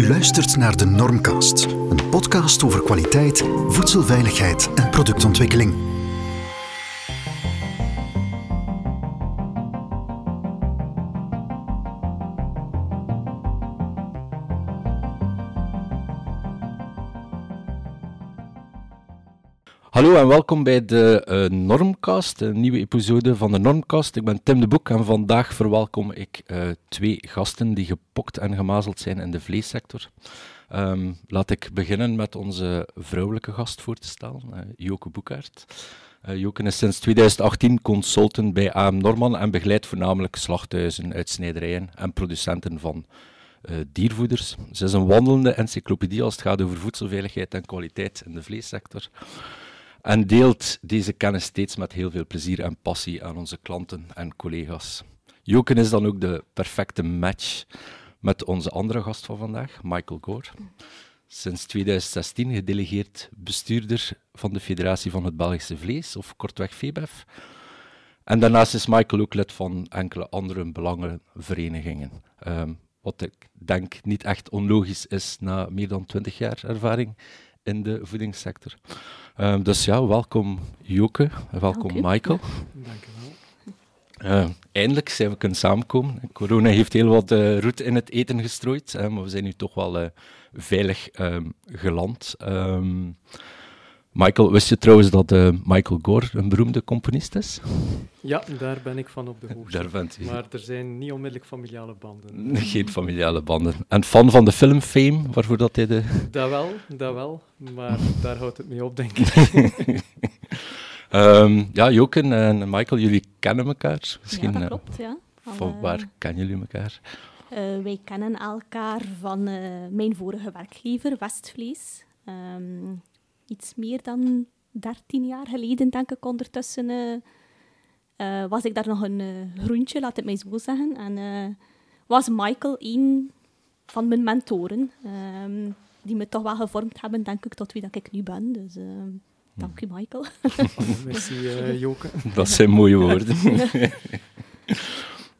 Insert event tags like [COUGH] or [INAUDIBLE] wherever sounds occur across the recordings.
U luistert naar de Normcast, een podcast over kwaliteit, voedselveiligheid en productontwikkeling. Hallo en welkom bij de uh, Normcast, een nieuwe episode van de Normcast. Ik ben Tim de Boek en vandaag verwelkom ik uh, twee gasten die gepokt en gemazeld zijn in de vleessector. Um, laat ik beginnen met onze vrouwelijke gast voor te stellen, uh, Joke Boekaert. Joke is sinds 2018 consultant bij AM Norman en begeleidt voornamelijk slachthuizen, uitsnijderijen en producenten van diervoeders. Ze is een wandelende encyclopedie als het gaat over voedselveiligheid en kwaliteit in de vleessector en deelt deze kennis steeds met heel veel plezier en passie aan onze klanten en collega's. Joken is dan ook de perfecte match met onze andere gast van vandaag, Michael Gore. Sinds 2016 gedelegeerd bestuurder van de Federatie van het Belgische Vlees, of kortweg FEBEF. En daarnaast is Michael ook lid van enkele andere belangenverenigingen. Um, wat ik denk niet echt onlogisch is na meer dan 20 jaar ervaring in de voedingssector. Um, dus ja, welkom Joke, welkom Michael. Dank u wel. Uh, eindelijk zijn we kunnen samenkomen. Corona heeft heel wat uh, roet in het eten gestrooid, uh, maar we zijn nu toch wel uh, veilig um, geland. Um, Michael, wist je trouwens dat uh, Michael Gore een beroemde componist is? Ja, daar ben ik van op de hoogte. daar bent u. Maar er zijn niet onmiddellijk familiale banden. [LAUGHS] Geen familiale banden. En fan van de film Fame, waarvoor dat hij de... Dat wel, dat wel. Maar [LAUGHS] daar houdt het mee op, denk ik. um, [LAUGHS] ja, Joken en Michael, jullie kennen elkaar. Misschien, ja, dat klopt, ja. Van, van waar kennen jullie elkaar? Uh, wij kennen elkaar van uh, mijn vorige werkgever, Westvlees. Um, iets meer dan 13 jaar geleden, denk ik, ondertussen uh, uh, was ik daar nog een uh, groentje, laat het mij zo zeggen. En was Michael een van mijn mentoren, um, die me toch wel gevormd hebben, denk ik, tot wie dat ik nu ben. Dus dank u, Michael. [LAUGHS] Merci, Joke. [LAUGHS] Dat zijn mooie woorden. [LAUGHS]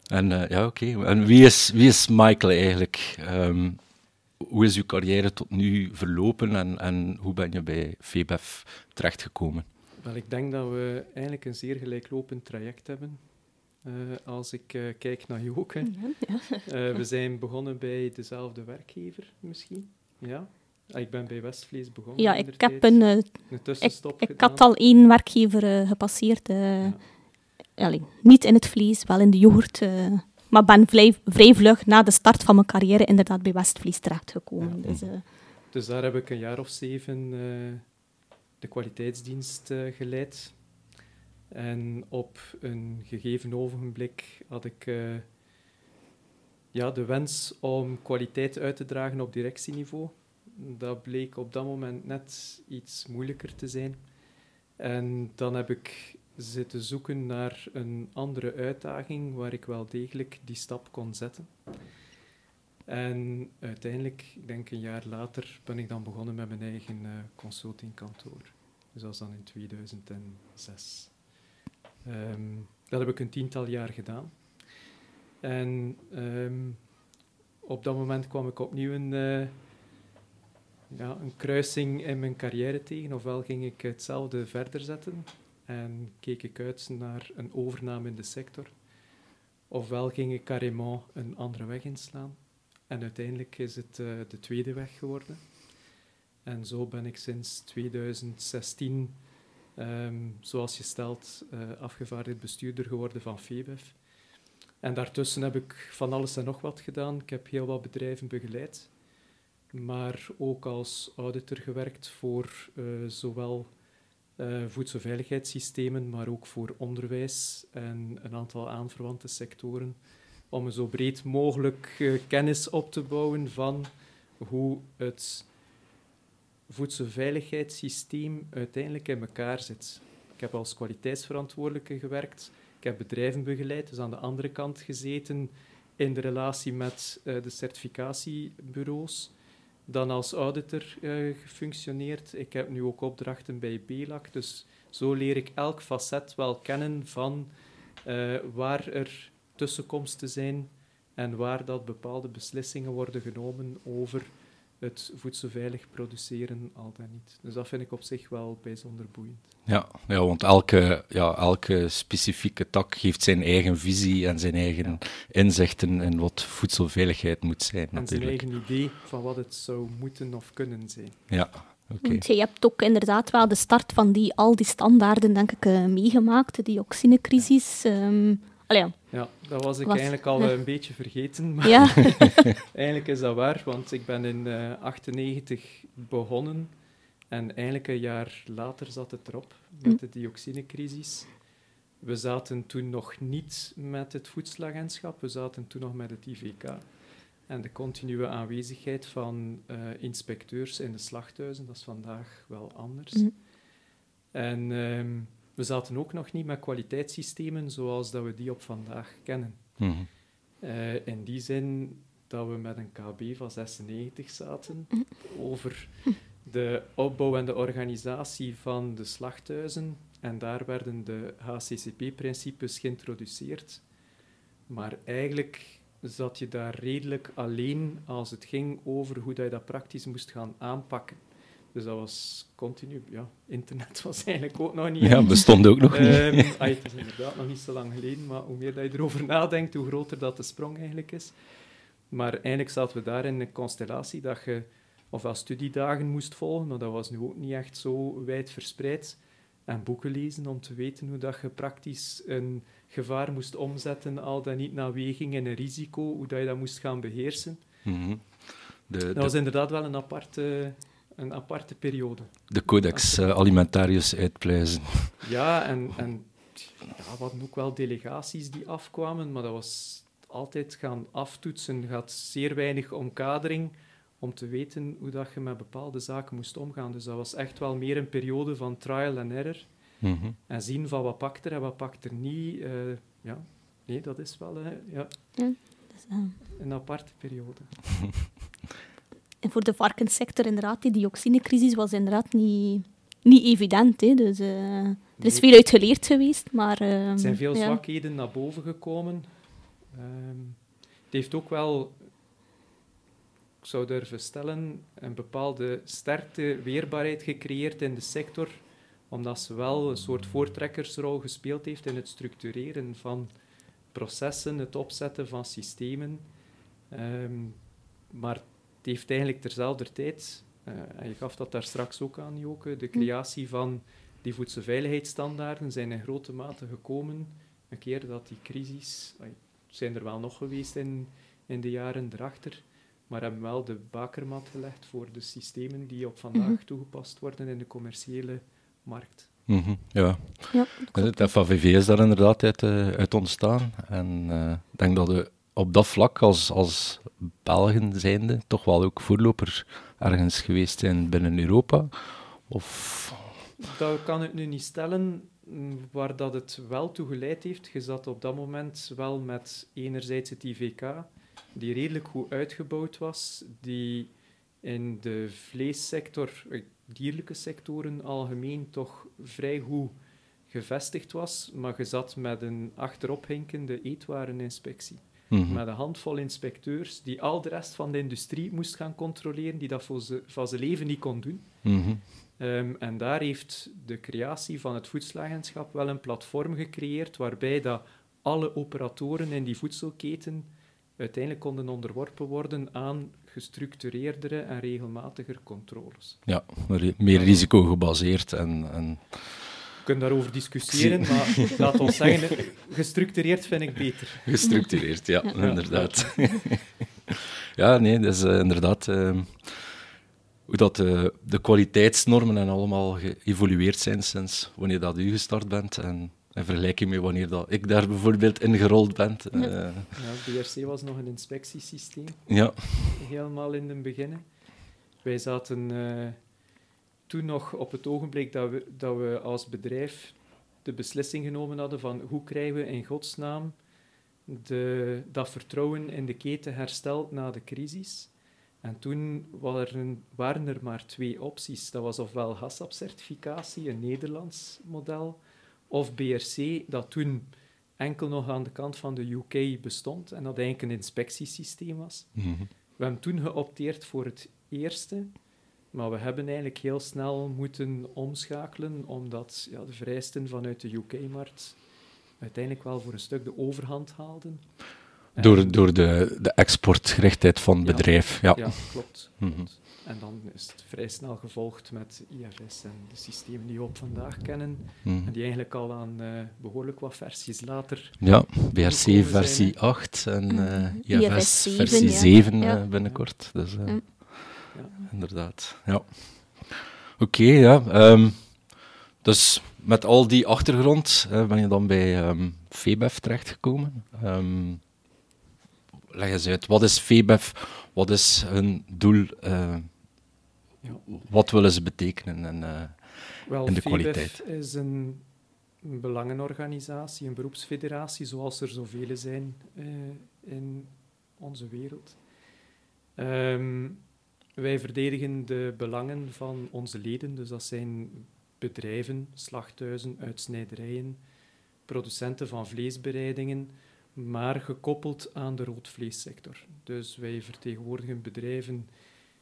en ja, oké. Okay. En wie is, wie is Michael eigenlijk? Um, hoe is uw carrière tot nu verlopen en, en hoe ben je bij VBF terechtgekomen? Wel, ik denk dat we eigenlijk een zeer gelijklopend traject hebben. Uh, als ik uh, kijk naar Joke. Ja, ja. uh, we zijn begonnen bij dezelfde werkgever misschien. Ja. Ik ben bij Westvlees begonnen. Ja, ik heb een, een tussenstop ik, ik had al één werkgever gepasseerd. Ja. Allee, niet in het vlees, wel in de yoghurt maar ben vrij, vrij vlug na de start van mijn carrière inderdaad bij Westvlies terechtgekomen. Ja. Dus, uh... dus daar heb ik een jaar of zeven uh, de kwaliteitsdienst uh, geleid. En op een gegeven ogenblik had ik ja, de wens om kwaliteit uit te dragen op directieniveau. Dat bleek op dat moment net iets moeilijker te zijn. En dan heb ik zitten zoeken naar een andere uitdaging waar ik wel degelijk die stap kon zetten. En uiteindelijk, ik denk een jaar later, ben ik dan begonnen met mijn eigen uh, consultingkantoor. Dus dat was dan in 2006. Um, ehm, dat heb ik een tiental jaar gedaan. En um, op dat moment kwam ik opnieuw een, uh, ja, een kruising in mijn carrière tegen. Ofwel ging ik hetzelfde verder zetten, en keek ik uit naar een overname in de sector. Ofwel ging ik carrément een andere weg inslaan. En uiteindelijk is het uh, de tweede weg geworden. En zo ben ik sinds 2016, um, ehm, zoals je stelt, uh, afgevaardigd bestuurder geworden van FEBEF. En daartussen heb ik van alles en nog wat gedaan. Ik heb heel wat bedrijven begeleid, maar ook als auditor gewerkt voor uh, zowel uh, voedselveiligheidssystemen, maar ook voor onderwijs en een aantal aanverwante sectoren, om een zo breed mogelijk uh, kennis op te bouwen van hoe het voedselveiligheidssysteem uiteindelijk in elkaar zit. Ik heb als kwaliteitsverantwoordelijke gewerkt, ik heb bedrijven begeleid, dus aan de andere kant gezeten in de relatie met uh, de certificatiebureaus dan als auditor uh, gefunctioneerd. Ik heb nu ook opdrachten bij BELAC, dus zo leer ik elk facet wel kennen van uh, waar er tussenkomsten zijn en waar dat bepaalde beslissingen worden genomen over het voedselveilig produceren, al dan niet. Dus dat vind ik op zich wel bijzonder boeiend. Ja, ja want elke, ja, elke specifieke tak geeft zijn eigen visie en zijn eigen inzichten in wat voedselveiligheid moet zijn. En zijn eigen idee van wat het zou moeten of kunnen zijn. Ja, oké. Want je hebt ook inderdaad wel de start van die, al die standaarden, denk ik, eh, meegemaakt. De dioxinecrisis. ehm allee, ja. Ja, dat was ik Was- eigenlijk al eh, een beetje vergeten. Maar ja. [LAUGHS] eigenlijk is dat waar, want ik ben in eh 98 begonnen en eigenlijk een jaar later zat het erop met Hm. de dioxinecrisis. We zaten toen nog niet met het voedselagentschap, we zaten toen nog met het IVK. En de continue aanwezigheid van eh, inspecteurs in de slachthuizen, dat is vandaag wel anders. Hm. En ehm, we zaten ook nog niet met kwaliteitssystemen zoals dat we die op vandaag kennen. Mhm. Eh, in die zin dat we met een KB van 96 zaten over de opbouw en de organisatie van de slachthuizen. En daar werden de HCCP-principes geïntroduceerd. Maar eigenlijk zat je daar redelijk alleen als het ging over hoe dat je dat praktisch moest gaan aanpakken. Dus dat was continu, ja, internet was eigenlijk ook nog niet Ja, bestond ook nog niet. [LAUGHS] Ah, het is inderdaad nog niet zo lang geleden, maar hoe meer dat je erover nadenkt, hoe groter dat de sprong eigenlijk is. Maar eigenlijk zaten we daar in een constellatie dat je ofwel studiedagen moest volgen, maar dat was nu ook niet echt zo wijd verspreid, en boeken lezen om te weten hoe dat je praktisch een gevaar moest omzetten, al dan niet naar weging en een risico, hoe dat je dat moest gaan beheersen. Mhm. de, Dat de, was inderdaad wel een aparte, een aparte periode. de codex eh, alimentarius uitpluizen. [LAUGHS] Ja, en, en ja, we hadden ook wel delegaties die afkwamen, maar dat was altijd gaan aftoetsen. Je had zeer weinig omkadering om te weten hoe dat je met bepaalde zaken moest omgaan. Dus dat was echt wel meer een periode van trial and error. Mhm. En zien van wat pakt er en wat pakt er niet. eh, ja, nee, dat is wel ja, eh, een aparte periode. [LAUGHS] En voor de varkenssector, inderdaad, die dioxinecrisis was inderdaad niet, niet evident. Hè. Dus, eh, er is veel uit geleerd geweest, maar... ehm, Er zijn veel ja. zwakheden naar boven gekomen. Ehm, het heeft ook wel, ik zou durven stellen, een bepaalde sterkte, weerbaarheid gecreëerd in de sector, omdat ze wel een soort voortrekkersrol gespeeld heeft in het structureren van processen, het opzetten van systemen. Ehm, maar het heeft eigenlijk terzelfde tijd, eh, en je gaf dat daar straks ook aan, Joke, de creatie van die voedselveiligheidsstandaarden zijn in grote mate gekomen een keer dat die crisis, ai, zijn er wel nog geweest in, in de jaren erachter, maar hebben wel de bakermat gelegd voor de systemen die op vandaag Mhm. toegepast worden in de commerciële markt. Mhm, Ja, Ja, het FAVV is daar inderdaad uit, eh, uit ontstaan. En eh, ik denk dat we op dat vlak als, als Belgen zijnde toch wel ook voorloper ergens geweest zijn binnen Europa. Of... Dat kan ik nu niet stellen. Waar dat het wel toe geleid heeft, je zat op dat moment wel met enerzijds het IVK, die redelijk goed uitgebouwd was, die in de vleessector, eh, dierlijke sectoren algemeen, toch vrij goed gevestigd was. Maar je zat met een achterophinkende eetwareninspectie. Mhm. Met een handvol inspecteurs die al de rest van de industrie moest gaan controleren, die dat voor ze, van zijn leven niet kon doen. Mhm. Ehm, en daar heeft de creatie van het voedselagentschap wel een platform gecreëerd waarbij dat alle operatoren in die voedselketen uiteindelijk konden onderworpen worden aan gestructureerdere en regelmatiger controles. Ja, meer- meer risicogebaseerd en, en We kunnen daarover discussiëren, maar [LAUGHS] laat ons zeggen, gestructureerd vind ik beter. gestructureerd, ja, Ja. inderdaad. [LAUGHS] ja, nee, dat is eh, inderdaad ehm, hoe dat eh, de kwaliteitsnormen en allemaal geëvolueerd zijn sinds wanneer dat u gestart bent en in vergelijking met wanneer dat ik daar bijvoorbeeld ingerold ben. Eh, Ja, BRC was nog een inspectiesysteem. ja. helemaal in het begin. Wij zaten eh, toen nog op het ogenblik dat we, dat we als bedrijf de beslissing genomen hadden van hoe krijgen we in godsnaam de, dat vertrouwen in de keten hersteld na de crisis. En toen waren, er maar twee opties. Dat was ofwel HACCP-certificatie, een Nederlands model, of BRC, dat toen enkel nog aan de kant van de UK bestond en dat eigenlijk een inspectiesysteem was. Mhm. we hebben toen geopteerd voor het eerste, maar we hebben eigenlijk heel snel moeten omschakelen, omdat ja, de vereisten vanuit de UK-markt uiteindelijk wel voor een stuk de overhand haalden. Door, door de, de exportgerichtheid van het Ja. bedrijf. Ja. Ja, klopt. Mhm. klopt. En dan is het vrij snel gevolgd met IFS en de systemen die we op vandaag kennen. Mhm. En die eigenlijk al aan eh, behoorlijk wat versies later. Ja, BRC versie hè. 8 en eh, IFS IFS 7, versie ja. 7 Ja. eh, binnenkort. Dus, eh. Inderdaad, ja. Oké, ja. ehm, dus met al die achtergrond ben je dan bij ehm VBEF terechtgekomen. Ehm leg eens uit, wat is VBEF? Wat is hun doel? eh, Ja. Wat willen ze betekenen? En, eh, Wel, En de VBEF kwaliteit. is een, belangenorganisatie, een beroepsfederatie, zoals er zoveel zijn eh, in onze wereld. Ehm, wij verdedigen de belangen van onze leden, dus dat zijn bedrijven, slachthuizen, uitsnijderijen, producenten van vleesbereidingen, maar gekoppeld aan de roodvleessector. Dus wij vertegenwoordigen bedrijven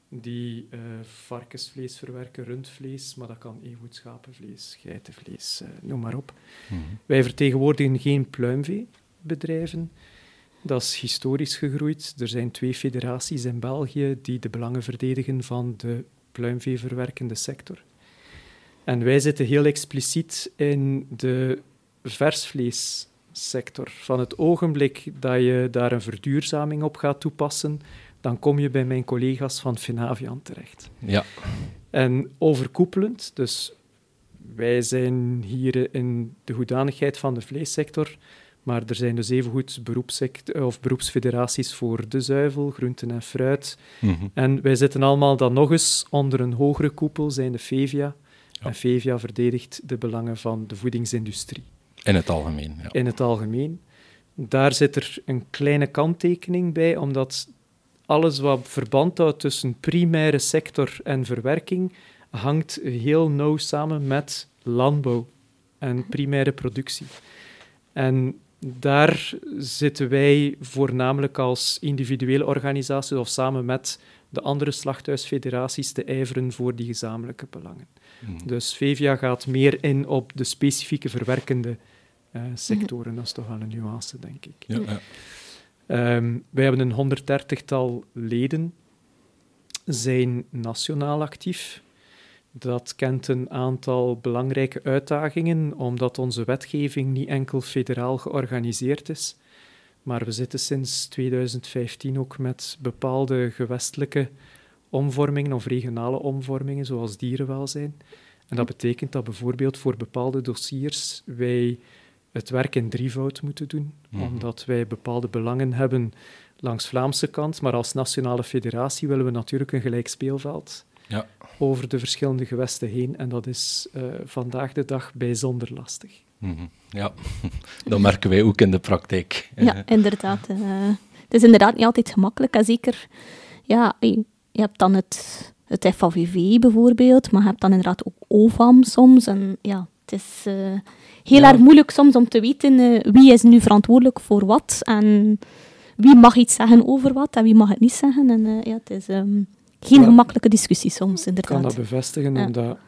die eh, varkensvlees verwerken, rundvlees, maar dat kan evengoed schapenvlees, geitenvlees, eh, noem maar op. mhm. Wij vertegenwoordigen geen pluimveebedrijven. Dat is historisch gegroeid. Er zijn twee federaties in België die de belangen verdedigen van de pluimveeverwerkende sector. En wij zitten heel expliciet in de versvleessector. Van het ogenblik dat je daar een verduurzaming op gaat toepassen, dan kom je bij mijn collega's van Finavian terecht. Ja, En overkoepelend, dus wij zijn hier in de hoedanigheid van de vleessector, maar er zijn dus evengoed beroepssect- of beroepsfederaties voor de zuivel, groenten en fruit. mhm. En wij zitten allemaal dan nog eens onder een hogere koepel, zijn de FEVIA. Ja. En FEVIA verdedigt de belangen van de voedingsindustrie in het algemeen. Ja. in het algemeen. Daar zit er een kleine kanttekening bij, omdat alles wat verband houdt tussen primaire sector en verwerking hangt heel nauw samen met landbouw en primaire productie. En daar zitten wij voornamelijk als individuele organisaties of samen met de andere slachthuisfederaties te ijveren voor die gezamenlijke belangen. Mhm. Dus VEVIA gaat meer in op de specifieke verwerkende eh, sectoren. Dat is toch wel een nuance, denk ik. Ja, ja. Ehm, wij hebben een 130-tal leden, zijn nationaal actief. Dat kent een aantal belangrijke uitdagingen, omdat onze wetgeving niet enkel federaal georganiseerd is. Maar we zitten sinds 2015 ook met bepaalde gewestelijke omvormingen of regionale omvormingen, zoals dierenwelzijn. En dat betekent dat bijvoorbeeld voor bepaalde dossiers wij het werk in drievoud moeten doen, Mhm. omdat wij bepaalde belangen hebben langs Vlaamse kant, maar als nationale federatie willen we natuurlijk een gelijk speelveld Ja. over de verschillende gewesten heen en dat is eh, vandaag de dag bijzonder lastig. Mhm. ja, [LAUGHS] dat merken wij ook in de praktijk. Ja, inderdaad. eh. het is inderdaad niet altijd gemakkelijk. En zeker, ja, je, je hebt dan het, het FAVV bijvoorbeeld, maar je hebt dan inderdaad ook OVAM soms. En ja, het is eh, heel Ja. erg moeilijk soms om te weten wie is nu verantwoordelijk voor wat en wie mag iets zeggen over wat en wie mag het niet zeggen. En eh, ja, het is ehm, geen Ja. gemakkelijke discussie soms, Ik kan inderdaad. dat bevestigen, Ja. omdat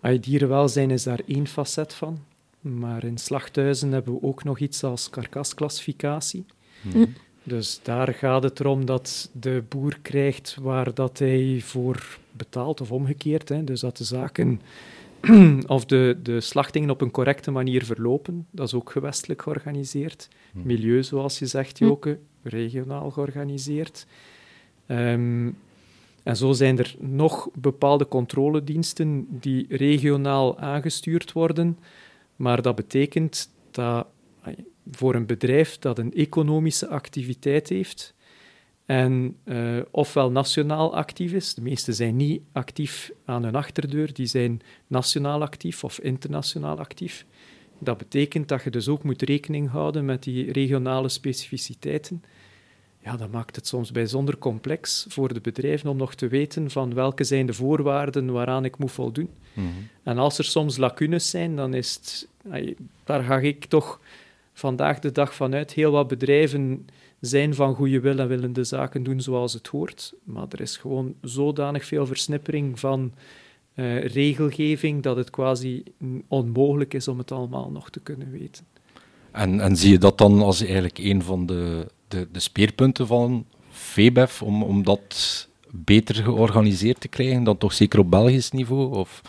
ay, dierenwelzijn is daar één facet van. Maar in slachthuizen hebben we ook nog iets als karkasklassificatie. Mhm. Dus daar gaat het erom dat de boer krijgt waar dat hij voor betaalt, of omgekeerd. Hè. Dus dat de zaken [CLEARS THROAT] of de, de slachtingen op een correcte manier verlopen. Dat is ook gewestelijk georganiseerd. Mhm. Milieu, zoals je zegt, Hm. Joke, regionaal georganiseerd. Ehm, en zo zijn er nog bepaalde controlediensten die regionaal aangestuurd worden. Maar dat betekent dat voor een bedrijf dat een economische activiteit heeft en eh, ofwel nationaal actief is, de meeste zijn niet actief aan hun achterdeur, die zijn nationaal actief of internationaal actief. Dat betekent dat je dus ook moet rekening houden met die regionale specificiteiten. Ja, dat maakt het soms bijzonder complex voor de bedrijven om nog te weten van welke zijn de voorwaarden waaraan ik moet voldoen. Mhm. En als er soms lacunes zijn, dan is het... Daar ga ik toch vandaag de dag vanuit. Heel wat bedrijven zijn van goede wil en willen de zaken doen zoals het hoort. Maar er is gewoon zodanig veel versnippering van uh, regelgeving dat het quasi onmogelijk is om het allemaal nog te kunnen weten. En, en zie je dat dan als eigenlijk een van de, de, de speerpunten van VBEF, om, om dat beter georganiseerd te krijgen dan toch zeker op Belgisch niveau? Of?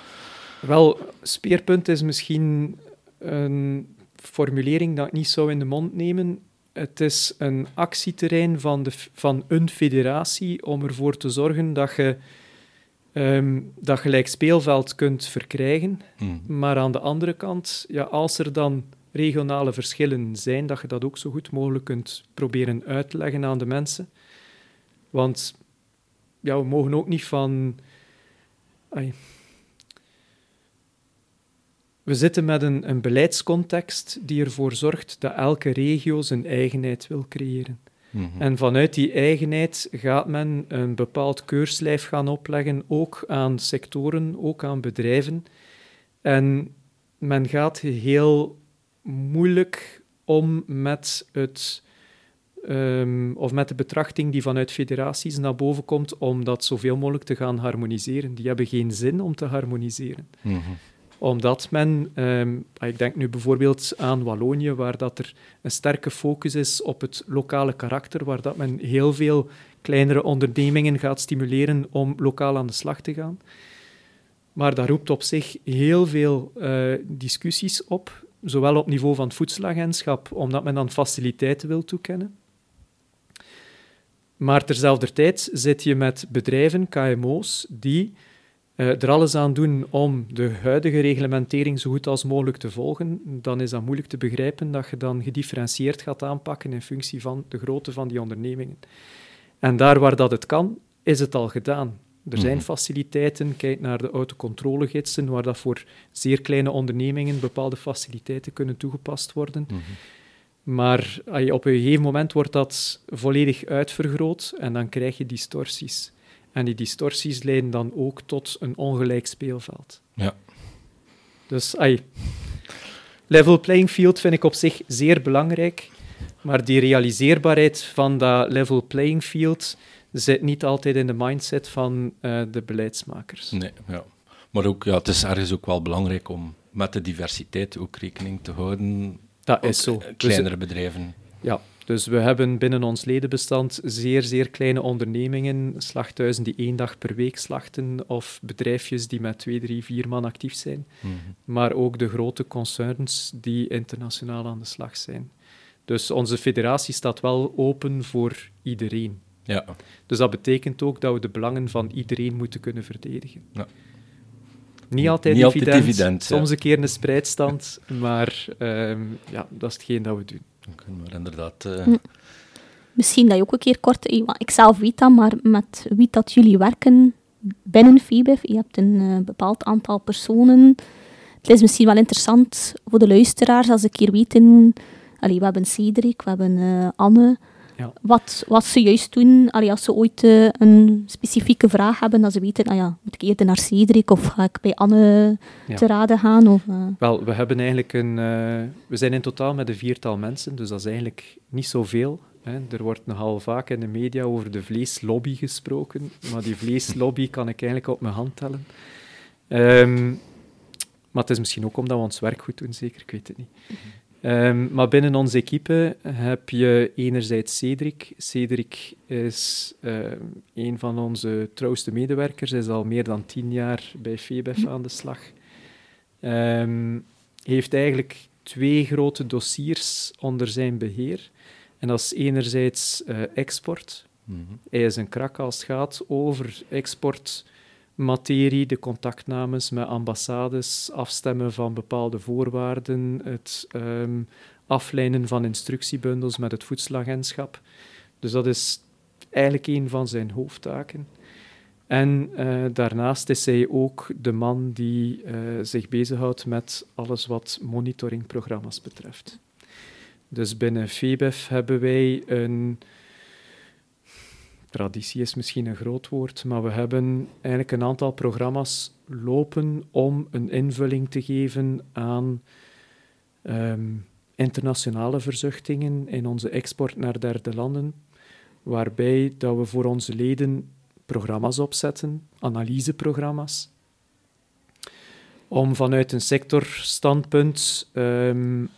Wel, speerpunt is misschien een formulering dat ik niet zou in de mond nemen. Het is een actieterrein van, de, van een federatie om ervoor te zorgen dat je um, dat gelijk speelveld kunt verkrijgen. Hmm. Maar aan de andere kant, ja, als er dan regionale verschillen zijn, dat je dat ook zo goed mogelijk kunt proberen uit te leggen aan de mensen. Want ja, we mogen ook niet van. We zitten met een, een beleidscontext die ervoor zorgt dat elke regio zijn eigenheid wil creëren. Mhm. En vanuit die eigenheid gaat men een bepaald keurslijf gaan opleggen, ook aan sectoren, ook aan bedrijven. En men gaat heel moeilijk om met, het, um, of met de betrachting die vanuit federaties naar boven komt, om dat zoveel mogelijk te gaan harmoniseren. Die hebben geen zin om te harmoniseren. Mm omdat men, ehm, ik denk nu bijvoorbeeld aan Wallonië, waar dat er een sterke focus is op het lokale karakter, waar dat men heel veel kleinere ondernemingen gaat stimuleren om lokaal aan de slag te gaan. Maar dat roept op zich heel veel uh, discussies op, zowel op niveau van het voedselagentschap, omdat men dan faciliteiten wil toekennen. Maar terzelfde tijd zit je met bedrijven, KMO's, die uh, er alles aan doen om de huidige reglementering zo goed als mogelijk te volgen, dan is dat moeilijk te begrijpen dat je dan gedifferentieerd gaat aanpakken in functie van de grootte van die ondernemingen. En daar waar dat het kan, is het al gedaan. Er zijn mhm. faciliteiten, kijk naar de autocontrolegidsen, waar dat voor zeer kleine ondernemingen bepaalde faciliteiten kunnen toegepast worden. Mhm. Maar op een gegeven moment wordt dat volledig uitvergroot en dan krijg je distorties. En die distorties leiden dan ook tot een ongelijk speelveld. Ja. Dus, ay, level playing field vind ik op zich zeer belangrijk, maar die realiseerbaarheid van dat level playing field zit niet altijd in de mindset van uh, de beleidsmakers. Nee, ja. Maar ook, ja, het is ergens ook wel belangrijk om met de diversiteit ook rekening te houden. Dat is zo. Kleinere bedrijven. Ja, dus we hebben binnen ons ledenbestand zeer, zeer kleine ondernemingen, slachthuizen die één dag per week slachten, of bedrijfjes die met twee, drie, vier man actief zijn. Mhm. Maar ook de grote concerns die internationaal aan de slag zijn. Dus onze federatie staat wel open voor iedereen. Ja. Dus dat betekent ook dat we de belangen van iedereen moeten kunnen verdedigen. Ja. Niet altijd Niet evident, soms een keer een spreidstand, maar um, ja, dat is hetgeen dat we doen. Maar inderdaad... Uh... Misschien dat je ook een keer kort... Ik zelf weet dat, maar met wie dat jullie werken binnen FIBEF, je hebt een uh, bepaald aantal personen. Het is misschien wel interessant voor de luisteraars als ik hier weten... Allee, we hebben Cedric, we hebben uh, Anne... Ja. Wat, wat ze juist doen, allee, als ze ooit uh, een specifieke vraag hebben, dat ze weten, ah ja, moet ik eerder naar Cedric of ga ik bij Anne te raden gaan? Of, uh... Wel, we hebben eigenlijk een... Uh, we zijn in totaal met een viertal mensen, dus dat is eigenlijk niet zoveel. Hè. Er wordt nogal vaak in de media over de vleeslobby gesproken, maar die vleeslobby kan ik eigenlijk op mijn hand tellen. Um, maar het is misschien ook omdat we ons werk goed doen, zeker, ik weet het niet. Um, maar binnen onze equipe heb je enerzijds Cedric. Cedric is um, een van onze trouwste medewerkers. Hij is al meer dan tien jaar bij FEBEF aan de slag. Um, heeft eigenlijk twee grote dossiers onder zijn beheer. En dat is enerzijds uh, export. Mm -hmm. Hij is een krak als het gaat over export materie, de contactnames met ambassades, afstemmen van bepaalde voorwaarden, het um, aflijnen van instructiebundels met het voedselagentschap. Dus dat is eigenlijk een van zijn hoofdtaken. En uh, daarnaast is hij ook de man die uh, zich bezighoudt met alles wat monitoringprogramma's betreft. Dus binnen FEBEF hebben wij een traditie is misschien een groot woord, maar we hebben eigenlijk een aantal programma's lopen om een invulling te geven aan um, internationale verzuchtingen in onze export naar derde landen, waarbij dat we voor onze leden programma's opzetten, analyseprogramma's, om vanuit een sectorstandpunt um,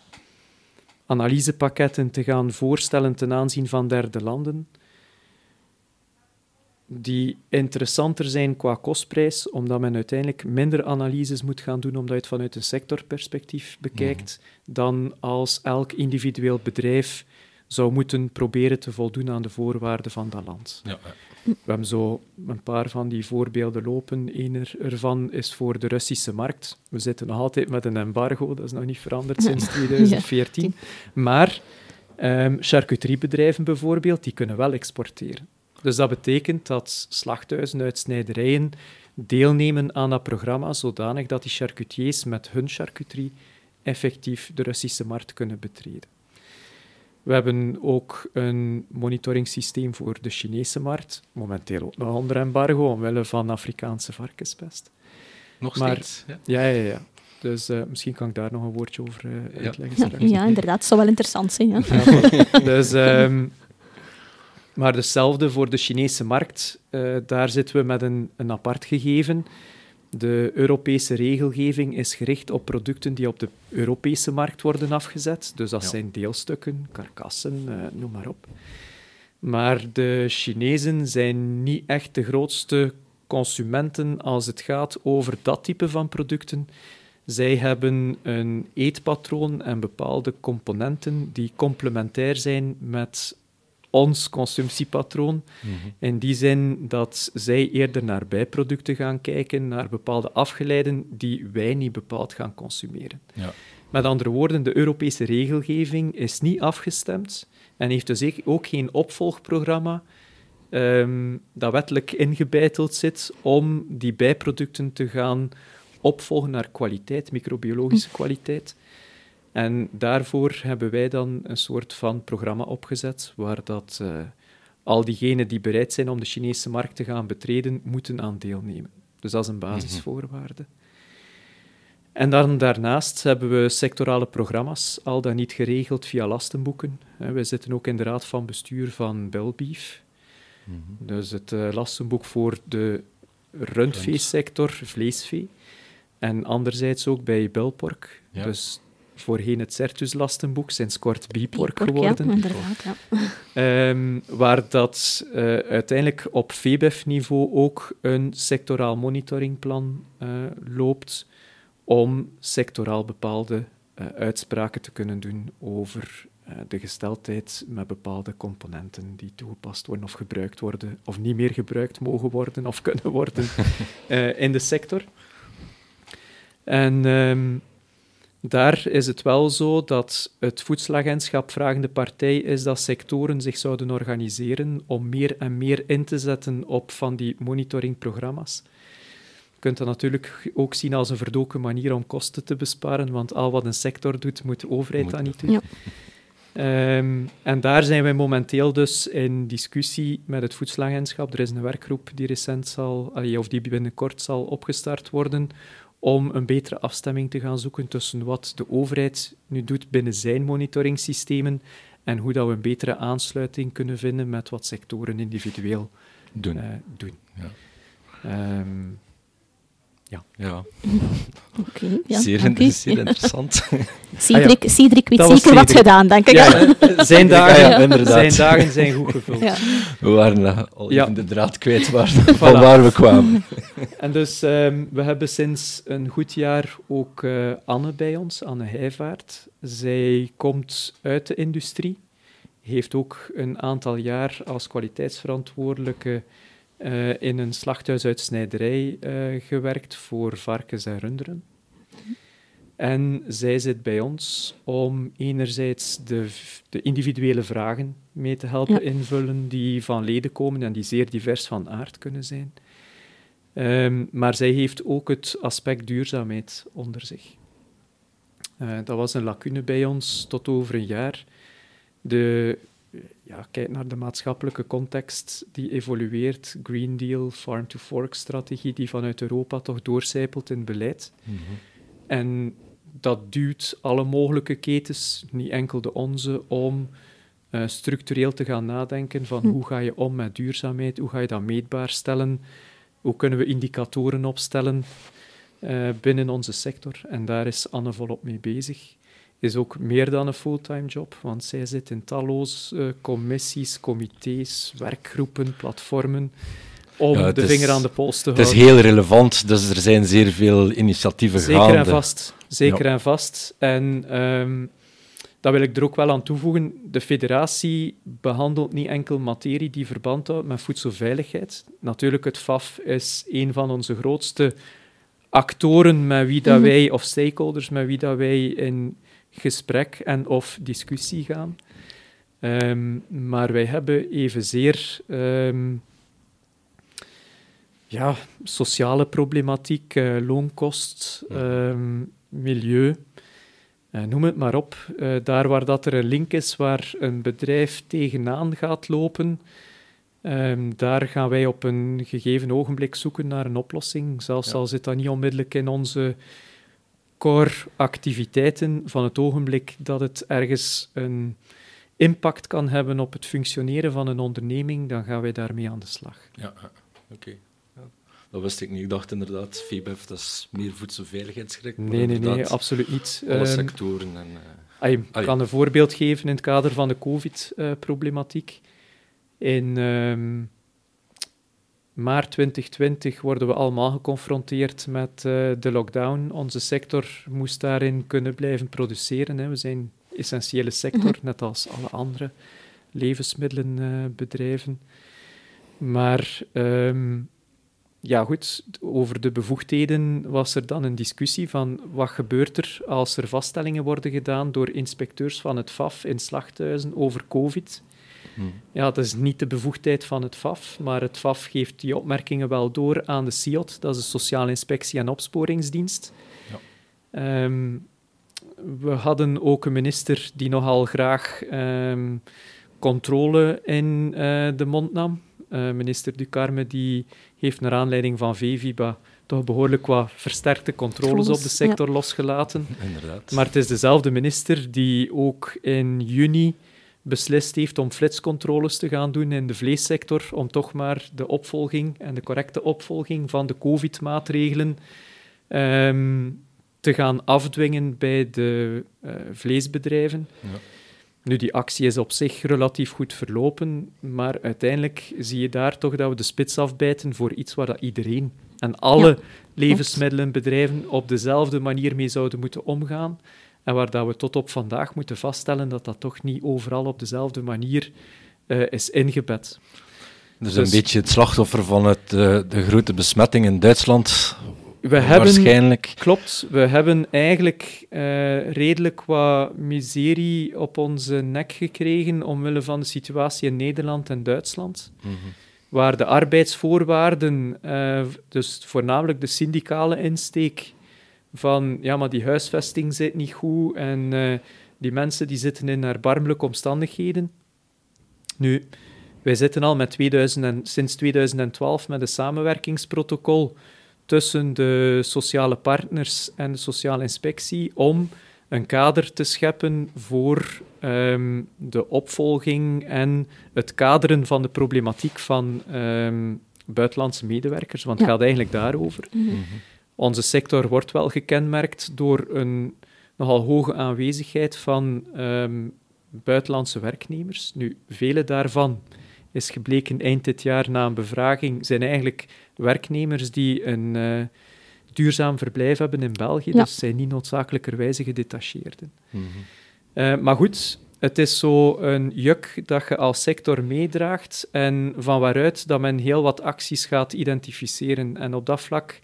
analysepakketten te gaan voorstellen ten aanzien van derde landen, die interessanter zijn qua kostprijs, omdat men uiteindelijk minder analyses moet gaan doen, omdat je het vanuit een sectorperspectief bekijkt, mhm. dan als elk individueel bedrijf zou moeten proberen te voldoen aan de voorwaarden van dat land. Ja. We hebben zo een paar van die voorbeelden lopen. Een ervan is voor de Russische markt. We zitten nog altijd met een embargo, dat is nog niet veranderd [LAUGHS] sinds 2014. Maar um, charcuteriebedrijven bijvoorbeeld, die kunnen wel exporteren. Dus dat betekent dat slachthuizen uit snijderijen deelnemen aan dat programma, zodanig dat die charcutiers met hun charcuterie effectief de Russische markt kunnen betreden. We hebben ook een monitoringssysteem voor de Chinese markt. Momenteel ook nog onder embargo, omwille van Afrikaanse varkenspest. Nog steeds? Ja, ja, ja. ja. Dus uh, misschien kan ik daar nog een woordje over uh, uitleggen. Ja. [LAUGHS] ja, inderdaad. Dat zou wel interessant zijn. Ja. [LAUGHS] dus, um, maar hetzelfde voor de Chinese markt. Uh, daar zitten we met een, een apart gegeven. De Europese regelgeving is gericht op producten die op de Europese markt worden afgezet. Dus dat zijn deelstukken, karkassen, uh, noem maar op. Maar de Chinezen zijn niet echt de grootste consumenten als het gaat over dat type van producten. Zij hebben een eetpatroon en bepaalde componenten die complementair zijn met ons consumptiepatroon. Mhm. In die zin dat zij eerder naar bijproducten gaan kijken, naar bepaalde afgeleiden die wij niet bepaald gaan consumeren. Ja. Met andere woorden, de Europese regelgeving is niet afgestemd en heeft dus ook geen opvolgprogramma um, dat wettelijk ingebeiteld zit om die bijproducten te gaan opvolgen naar kwaliteit, microbiologische hm. kwaliteit. En daarvoor hebben wij dan een soort van programma opgezet waar dat uh, al diegenen die bereid zijn om de Chinese markt te gaan betreden, moeten aan deelnemen. Dus dat is een basisvoorwaarde. En dan daarnaast hebben we sectorale programma's, al dan niet geregeld via lastenboeken. We zitten ook in de raad van bestuur van Belbeef. Mhm. Dus het uh, lastenboek voor de rundveesector, vleesvee. En anderzijds ook bij Belpork. Dus voorheen het Certus-lastenboek, sinds kort Bipork geworden. Ja, inderdaad, ja. Um, waar dat uh, uiteindelijk op VBEF-niveau ook een sectoraal monitoringplan uh, loopt om sectoraal bepaalde uh, uitspraken te kunnen doen over de gesteldheid met bepaalde componenten die toegepast worden of gebruikt worden, of niet meer gebruikt mogen worden of [LAUGHS] kunnen worden [LAUGHS] in de sector. En um, daar is het wel zo dat het voedselagentschap vragende partij is dat sectoren zich zouden organiseren om meer en meer in te zetten op van die monitoringprogramma's. Je kunt dat natuurlijk ook zien als een verdoken manier om kosten te besparen, want al wat een sector doet, moet de overheid moet. dat niet doen. Ja. Um, en daar zijn wij momenteel dus in discussie met het voedselagentschap. Er is een werkgroep die recent zal, of die binnenkort zal opgestart worden, om een betere afstemming te gaan zoeken tussen wat de overheid nu doet binnen zijn monitoringssystemen en hoe dat we een betere aansluiting kunnen vinden met wat sectoren individueel doen. Uh, doen. Ja. Um, ja. ja. [LAUGHS] Okay, ja. Zeer, okay. zeer interessant. [LAUGHS] Cedric, ah, Cedric weet zeker Cedric. wat gedaan, denk ik. [LAUGHS] Ja, zijn, dagen, zijn dagen zijn goed gevuld. We waren uh, al draad kwijt waar, van waar we kwamen. En dus um, we hebben sinds een goed jaar ook uh, Anne bij ons, Anne Heijvaart. Zij komt uit de industrie, heeft ook een aantal jaar als kwaliteitsverantwoordelijke uh, in een slachthuis uit snijderij uh, gewerkt voor varkens en runderen. En zij zit bij ons om enerzijds de, de individuele vragen mee te helpen invullen die van leden komen en die zeer divers van aard kunnen zijn. Um, maar zij heeft ook het aspect duurzaamheid onder zich. Uh, dat was een lacune bij ons tot over een jaar. De ja, kijk naar de maatschappelijke context die evolueert, Green Deal, Farm-to-Fork-strategie die vanuit Europa toch doorcijpelt in beleid. Mhm. En dat duwt alle mogelijke ketens, niet enkel de onze, om uh, structureel te gaan nadenken van Hm. hoe ga je om met duurzaamheid, hoe ga je dat meetbaar stellen, hoe kunnen we indicatoren opstellen uh, binnen onze sector. En daar is Anne volop mee bezig. Is ook meer dan een fulltime job, want zij zit in talloze uh, commissies, comité's, werkgroepen, platformen om Ja, de vinger aan de pols te Het is houden. heel relevant, dus er zijn zeer veel initiatieven Zeker gaande. en vast. Zeker en vast. En ehm dat wil ik er ook wel aan toevoegen. De federatie behandelt niet enkel materie die verband houdt met voedselveiligheid. Natuurlijk, het FAF is een van onze grootste actoren met wie dat Mhm. wij, of stakeholders met wie dat wij in gesprek en of discussie gaan. Ehm, maar wij hebben evenzeer ehm, ja, sociale problematiek, eh, loonkost, ehm, milieu, eh, noem het maar op. Eh, daar waar dat er een link is waar een bedrijf tegenaan gaat lopen, daar gaan wij op een gegeven ogenblik zoeken naar een oplossing. Zelfs Ja. al zit dat niet onmiddellijk in onze core-activiteiten, van het ogenblik dat het ergens een impact kan hebben op het functioneren van een onderneming, dan gaan wij daarmee aan de slag. Ja, oké. Ja. Dat wist ik niet. Ik dacht inderdaad, VBF, dat is meer voedselveiligheidsgericht. Nee, nee, nee, absoluut niet. Alle Ehm, sectoren. En, eh, Ik kan een voorbeeld geven in het kader van de COVID-problematiek. in ehm, maart 2020 worden we allemaal geconfronteerd met eh, de lockdown. Onze sector moest daarin kunnen blijven produceren. Hè. We zijn een essentiële sector, net als alle andere levensmiddelenbedrijven. maar ehm, ja, goed, over de bevoegdheden was er dan een discussie van wat gebeurt er als er vaststellingen worden gedaan door inspecteurs van het FAF in slachthuizen over COVID. Ja, dat is niet de bevoegdheid van het FAF, maar het FAF geeft die opmerkingen wel door aan de SIOT, dat is de Sociale Inspectie en Opsporingsdienst. Ja. Ehm, we hadden ook een minister die nogal graag ehm, controle in eh, de mond nam. Eh, minister Ducarme die heeft naar aanleiding van VVIBA toch behoorlijk wat versterkte controles op de sector losgelaten. Inderdaad. Maar het is dezelfde minister die ook in juni beslist heeft om flitscontroles te gaan doen in de vleessector, om toch maar de opvolging en de correcte opvolging van de COVID-maatregelen ehm, te gaan afdwingen bij de eh, vleesbedrijven. Ja. Nu, die actie is op zich relatief goed verlopen, maar uiteindelijk zie je daar toch dat we de spits afbijten voor iets waar dat iedereen en alle Ja, levensmiddelenbedrijven op dezelfde manier mee zouden moeten omgaan. En waar dat we tot op vandaag moeten vaststellen dat dat toch niet overal op dezelfde manier eh, is ingebed. Dus, Dus- een beetje het slachtoffer van het, eh, de grote besmetting in Duitsland. We hebben, Waarschijnlijk. klopt, we hebben eigenlijk eh, redelijk wat miserie op onze nek gekregen omwille van de situatie in Nederland en Duitsland. Mhm. waar de arbeidsvoorwaarden, dus voornamelijk de syndicale insteek van ja, maar die huisvesting zit niet goed en eh, die mensen die zitten in erbarmelijke omstandigheden. Nu, wij zitten al met 2000 en, sinds 2012 met een samenwerkingsprotocol tussen de sociale partners en de sociale inspectie om een kader te scheppen voor ehm, de opvolging en het kaderen van de problematiek van ehm, buitenlandse medewerkers, want het Ja. gaat eigenlijk daarover. Mhm. Mhm. Onze sector wordt wel gekenmerkt door een nogal hoge aanwezigheid van ehm, buitenlandse werknemers. Nu, vele daarvan is gebleken eind dit jaar na een bevraging, zijn eigenlijk werknemers die een eh, duurzaam verblijf hebben in België, Ja. dus zijn niet noodzakelijkerwijze gedetacheerden. Eh, maar goed, het is zo een juk dat je als sector meedraagt en van waaruit dat men heel wat acties gaat identificeren. En op dat vlak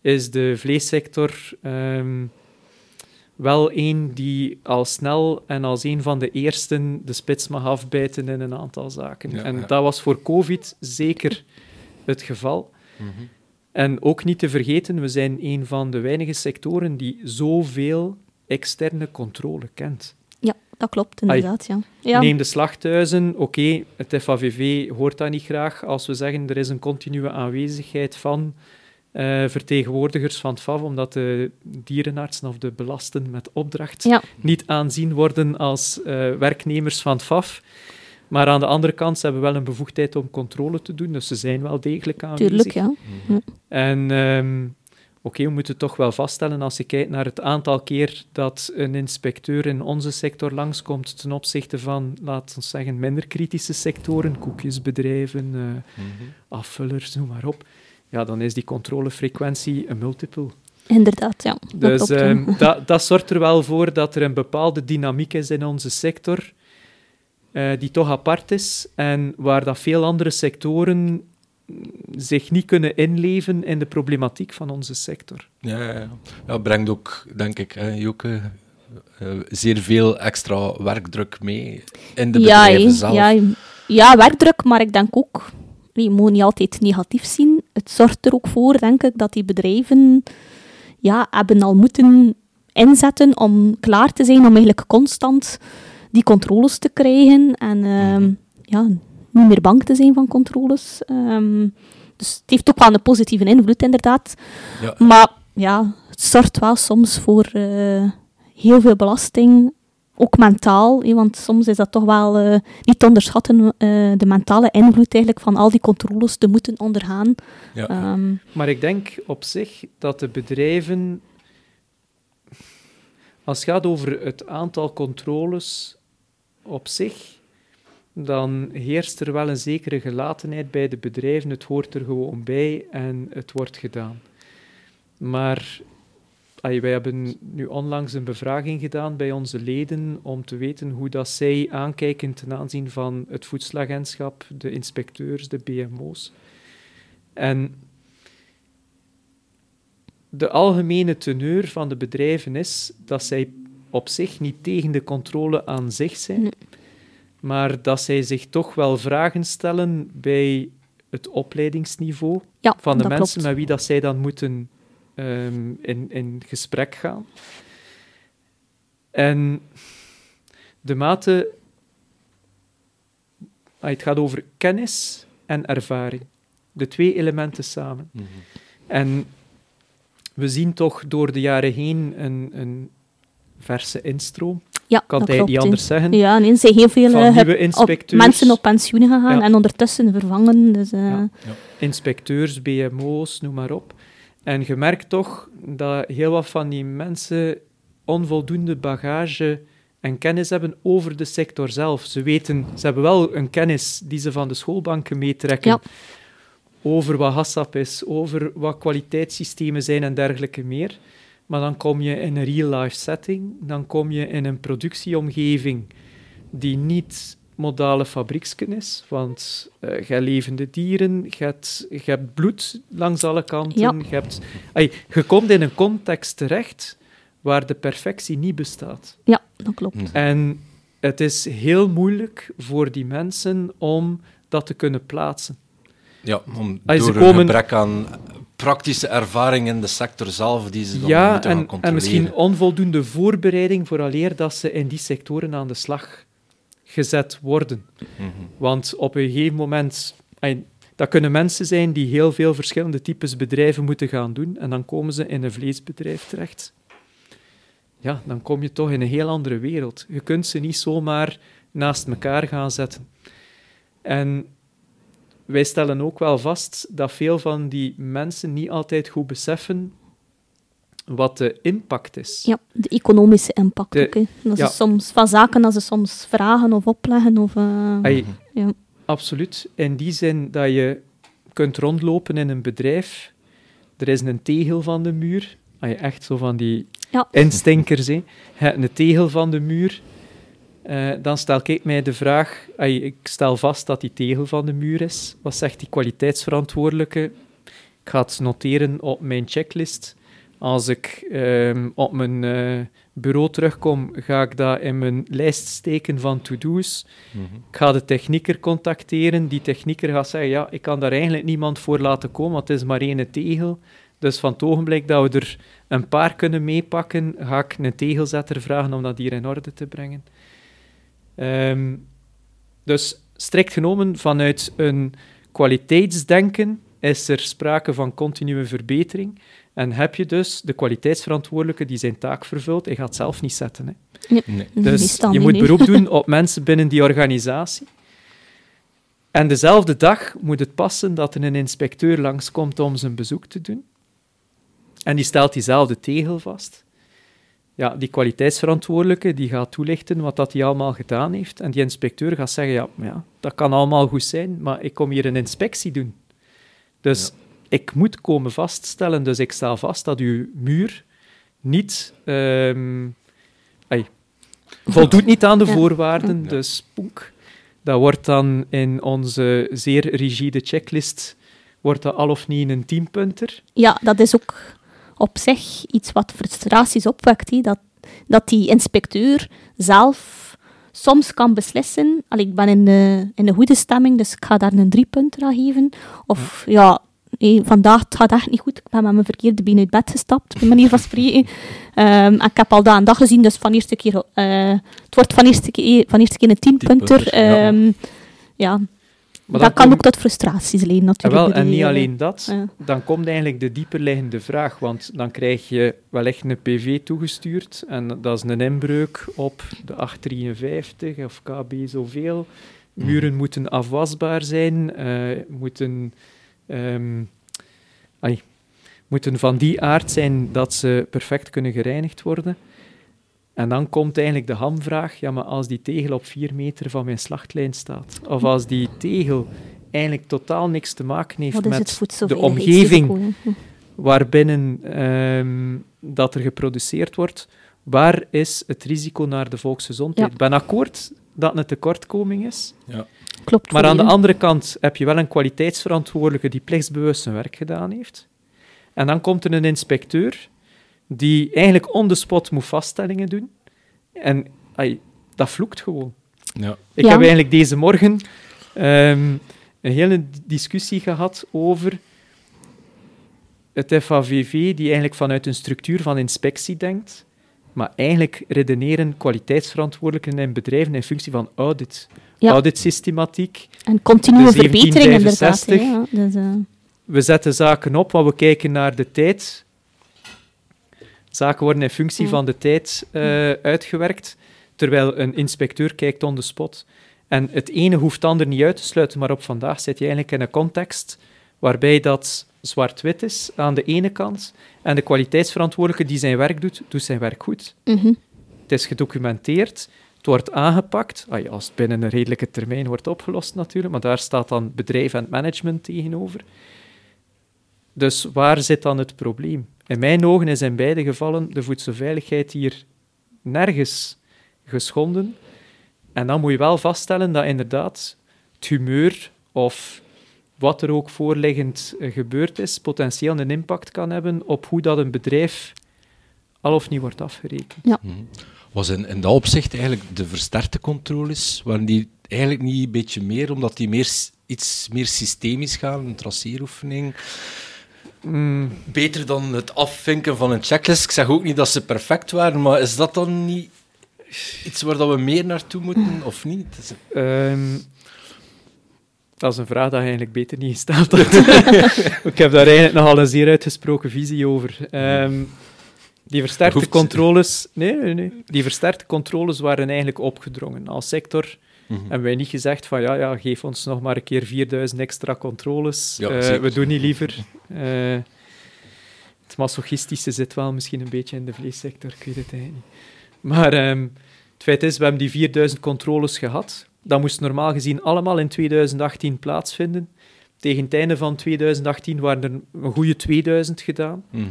is de vleessector ehm, wel een die al snel en als een van de eersten de spits mag afbijten in een aantal zaken. Ja, en ja. dat was voor COVID zeker het geval. Mhm. En ook niet te vergeten, we zijn een van de weinige sectoren die zoveel externe controle kent. Ja, dat klopt inderdaad. Ja. Ja. Neem de slachthuizen. Oké, het FAVV hoort dat niet graag als we zeggen er is een continue aanwezigheid van eh, vertegenwoordigers van het FAF, omdat de dierenartsen of de belasten met opdracht Ja. niet aanzien worden als eh, werknemers van het FAF. Maar aan de andere kant, ze hebben wel een bevoegdheid om controle te doen, dus ze zijn wel degelijk aanwezig. Tuurlijk, ja. En ehm, oké, we moeten toch wel vaststellen, als je kijkt naar het aantal keer dat een inspecteur in onze sector langskomt ten opzichte van, laten we zeggen, minder kritische sectoren, koekjesbedrijven, eh, afvullers, noem maar op, ja, dan is die controlefrequentie een multiple. Inderdaad, ja. Dat Dus ehm, dat, dat zorgt er wel voor dat er een bepaalde dynamiek is in onze sector, eh, die toch apart is en waar dat veel andere sectoren zich niet kunnen inleven in de problematiek van onze sector. Ja, ja, ja. ja brengt ook, denk ik, hè, Joke, eh, zeer veel extra werkdruk mee in de ja, bedrijven zelf. Ja, ja, werkdruk, maar ik denk ook, je moet niet altijd negatief zien. Het zorgt er ook voor, denk ik, dat die bedrijven ja, hebben al moeten inzetten om klaar te zijn om eigenlijk constant die controles te krijgen en ehm, ja, niet meer bang te zijn van controles. Ehm, dus het heeft ook wel een positieve invloed, inderdaad. Ja. Maar ja, het zorgt wel soms voor eh, heel veel belasting, ook mentaal. hè, want soms is dat toch wel eh, niet te onderschatten, eh, de mentale invloed eigenlijk van al die controles te moeten ondergaan. Ja. Ehm, Maar ik denk op zich dat de bedrijven, als het gaat over het aantal controles op zich, dan heerst er wel een zekere gelatenheid bij de bedrijven. Het hoort er gewoon bij en het wordt gedaan. Maar wij hebben nu onlangs een bevraging gedaan bij onze leden om te weten hoe dat zij aankijken ten aanzien van het voedselagentschap, de inspecteurs, de BMO's. En de algemene teneur van de bedrijven is dat zij op zich niet tegen de controle aan zich zijn, Nee. maar dat zij zich toch wel vragen stellen bij het opleidingsniveau ja, van de mensen klopt. met wie dat zij dan moeten ehm, in, in gesprek gaan. En de mate... ah, Het gaat over kennis en ervaring. De twee elementen samen. Mhm. En we zien toch door de jaren heen een, een verse instroom. Ja, kan eigenlijk niet anders zeggen. Ja, nee, er zijn heel veel eh, nieuwe op- inspecteurs. mensen op pensioen gegaan Ja. en ondertussen vervangen. Dus, eh, Ja. inspecteurs, BMO's, noem maar op. En je merkt toch dat heel wat van die mensen onvoldoende bagage en kennis hebben over de sector zelf. Ze weten, ze hebben wel een kennis die ze van de schoolbanken meetrekken. Ja. Over wat HACCP is, over wat kwaliteitssystemen zijn en dergelijke meer. Maar dan kom je in een real-life setting, dan kom je in een productieomgeving die niet modale fabrieksken is, want eh je hebt levende dieren, je hebt, je hebt bloed langs alle kanten, Ja. je, hebt, je komt in een context terecht waar de perfectie niet bestaat. ja, dat klopt. Mhm. En het is heel moeilijk voor die mensen om dat te kunnen plaatsen. Ja, om, ze door een komen- gebrek aan praktische ervaring in de sector zelf, die ze dan Ja, moeten gaan en, controleren. en misschien onvoldoende voorbereiding vooraleer dat ze in die sectoren aan de slag gezet worden. Mhm. Want op een gegeven moment, dat kunnen mensen zijn die heel veel verschillende types bedrijven moeten gaan doen, en dan komen ze in een vleesbedrijf terecht. Ja, dan kom je toch in een heel andere wereld. Je kunt ze niet zomaar naast elkaar gaan zetten. En wij stellen ook wel vast dat veel van die mensen niet altijd goed beseffen wat de impact is. Ja, de economische impact De- ook. Hè. Dat ja. is soms van zaken dat ze soms vragen of opleggen. Of, eh, Ai, ja. Absoluut. In die zin dat je kunt rondlopen in een bedrijf. Er is een tegel van de muur. Ai, echt zo van die Ja. instinkers. Hè. Een tegel van de muur. Eh, dan stel ik mij de vraag... ai, ik stel vast dat die tegel van de muur is. Wat zegt die kwaliteitsverantwoordelijke? Ik ga het noteren op mijn checklist. Als ik ehm, op mijn eh, bureau terugkom, ga ik dat in mijn lijst steken van to-do's. Mhm. Ik ga de technieker contacteren. Die technieker gaat zeggen, ja, ik kan daar eigenlijk niemand voor laten komen, want het is maar één tegel. Dus van het ogenblik dat we er een paar kunnen meepakken, ga ik een tegelzetter vragen om dat hier in orde te brengen. Ehm, dus strikt genomen, vanuit een kwaliteitsdenken is er sprake van continue verbetering. En heb je dus de kwaliteitsverantwoordelijke die zijn taak vervult, hij gaat het zelf niet zetten. Hè. Nee. Dus Meestal je niet, moet nee. beroep doen [LAUGHS] op mensen binnen die organisatie. En dezelfde dag moet het passen dat er een inspecteur langskomt om zijn bezoek te doen. En die stelt diezelfde tegel vast. Ja, die kwaliteitsverantwoordelijke die gaat toelichten wat dat hij allemaal gedaan heeft. En die inspecteur gaat zeggen, ja, maar ja, dat kan allemaal goed zijn, maar ik kom hier een inspectie doen. Dus ik moet komen vaststellen, dus ik stel vast dat uw muur niet... ehm, ai, voldoet niet aan de Ja. voorwaarden, Ja. dus poek. Dat wordt dan in onze zeer rigide checklist wordt dat al of niet een tienpunter. Ja, dat is ook op zich iets wat frustraties opwekt. Dat, dat die inspecteur zelf soms kan beslissen. Allee, ik ben in de, in de goede stemming, dus ik ga daar een driepunter aan geven. Of ja, hé, vandaag het gaat echt niet goed. Ik ben met mijn verkeerde been uit bed gestapt, bij manier van spreken. Ehm, en ik heb al dat een dag gezien, dus van eerste keer, eh, het wordt van eerste keer, van eerste keer een tienpunter. Tienpunter, ja. Ehm, Maar dat kan kom- ook tot frustraties leiden En, natuurlijk. wel, bij en niet eh, alleen dat, ja. dan komt eigenlijk de dieperliggende vraag, want dan krijg je wellicht een PV toegestuurd en dat is een inbreuk op de 853 of KB zoveel. Muren moeten afwasbaar zijn, eh, moeten, ai, moeten van die aard zijn dat ze perfect kunnen gereinigd worden. En dan komt eigenlijk de hamvraag, ja, maar als die tegel op 4 meter van mijn slachtlijn staat, of als die tegel eigenlijk totaal niks te maken heeft met de omgeving hè? waarbinnen ehm, dat er geproduceerd wordt, waar is het risico naar de volksgezondheid? Ja. Ik ben akkoord dat het een tekortkoming is, Klopt. maar aan de andere kant heb je wel een kwaliteitsverantwoordelijke die plichtsbewust zijn werk gedaan heeft. En dan komt er een inspecteur die eigenlijk on the spot moet vaststellingen doen. En ai, dat vloekt gewoon. Ja. Ik Ja. heb eigenlijk deze morgen ehm, een hele discussie gehad over het FAVV, die eigenlijk vanuit een structuur van inspectie denkt, maar eigenlijk redeneren kwaliteitsverantwoordelijken in bedrijven in functie van audit. Ja. Auditsystematiek. En continue verbetering inderdaad. hè, 1765. Ja, dus, eh, We zetten zaken op, want we kijken naar de tijd. Zaken worden in functie Ja. van de tijd eh, uitgewerkt, terwijl een inspecteur kijkt on the spot. En het ene hoeft het ander niet uit te sluiten, maar op vandaag zit je eigenlijk in een context waarbij dat zwart-wit is aan de ene kant en de kwaliteitsverantwoordelijke die zijn werk doet, doet zijn werk goed. mhm. Het is gedocumenteerd, het wordt aangepakt, als het binnen een redelijke termijn wordt opgelost natuurlijk, maar daar staat dan bedrijf en management tegenover. Dus waar zit dan het probleem? In mijn ogen is in beide gevallen de voedselveiligheid hier nergens geschonden. En dan moet je wel vaststellen dat inderdaad het humeur of wat er ook voorliggend eh, gebeurd is, potentieel een impact kan hebben op hoe dat een bedrijf al of niet wordt afgerekend. Mhm. Was in, in dat opzicht eigenlijk de versterkte controles, waren die eigenlijk niet een beetje meer, omdat die meer, iets meer systemisch gaan, een traceeroefening? Mm, Beter dan het afvinken van een checklist. Ik zeg ook niet dat ze perfect waren, maar is dat dan niet iets waar dat we meer naartoe moeten, of niet? Ehm, dat is een vraag die je eigenlijk beter niet gesteld had. [LAUGHS] ik heb daar eigenlijk nogal een zeer uitgesproken visie over. Ehm, die versterkte Hoeft- controles... Nee, nee, nee. Die versterkte controles waren eigenlijk opgedrongen. Als sector Mhm. hebben wij niet gezegd van ja, ja, geef ons nog maar een keer 4000 extra controles. Ja, Eh, we doen niet liever. Eh, het masochistische zit wel misschien een beetje in de vleessector, ik weet het eigenlijk niet. Maar ehm, het feit is, we hebben die 4000 controles gehad. Dat moest normaal gezien allemaal in 2018 plaatsvinden. Tegen het einde van 2018 waren er een goede 2000 gedaan. Mhm.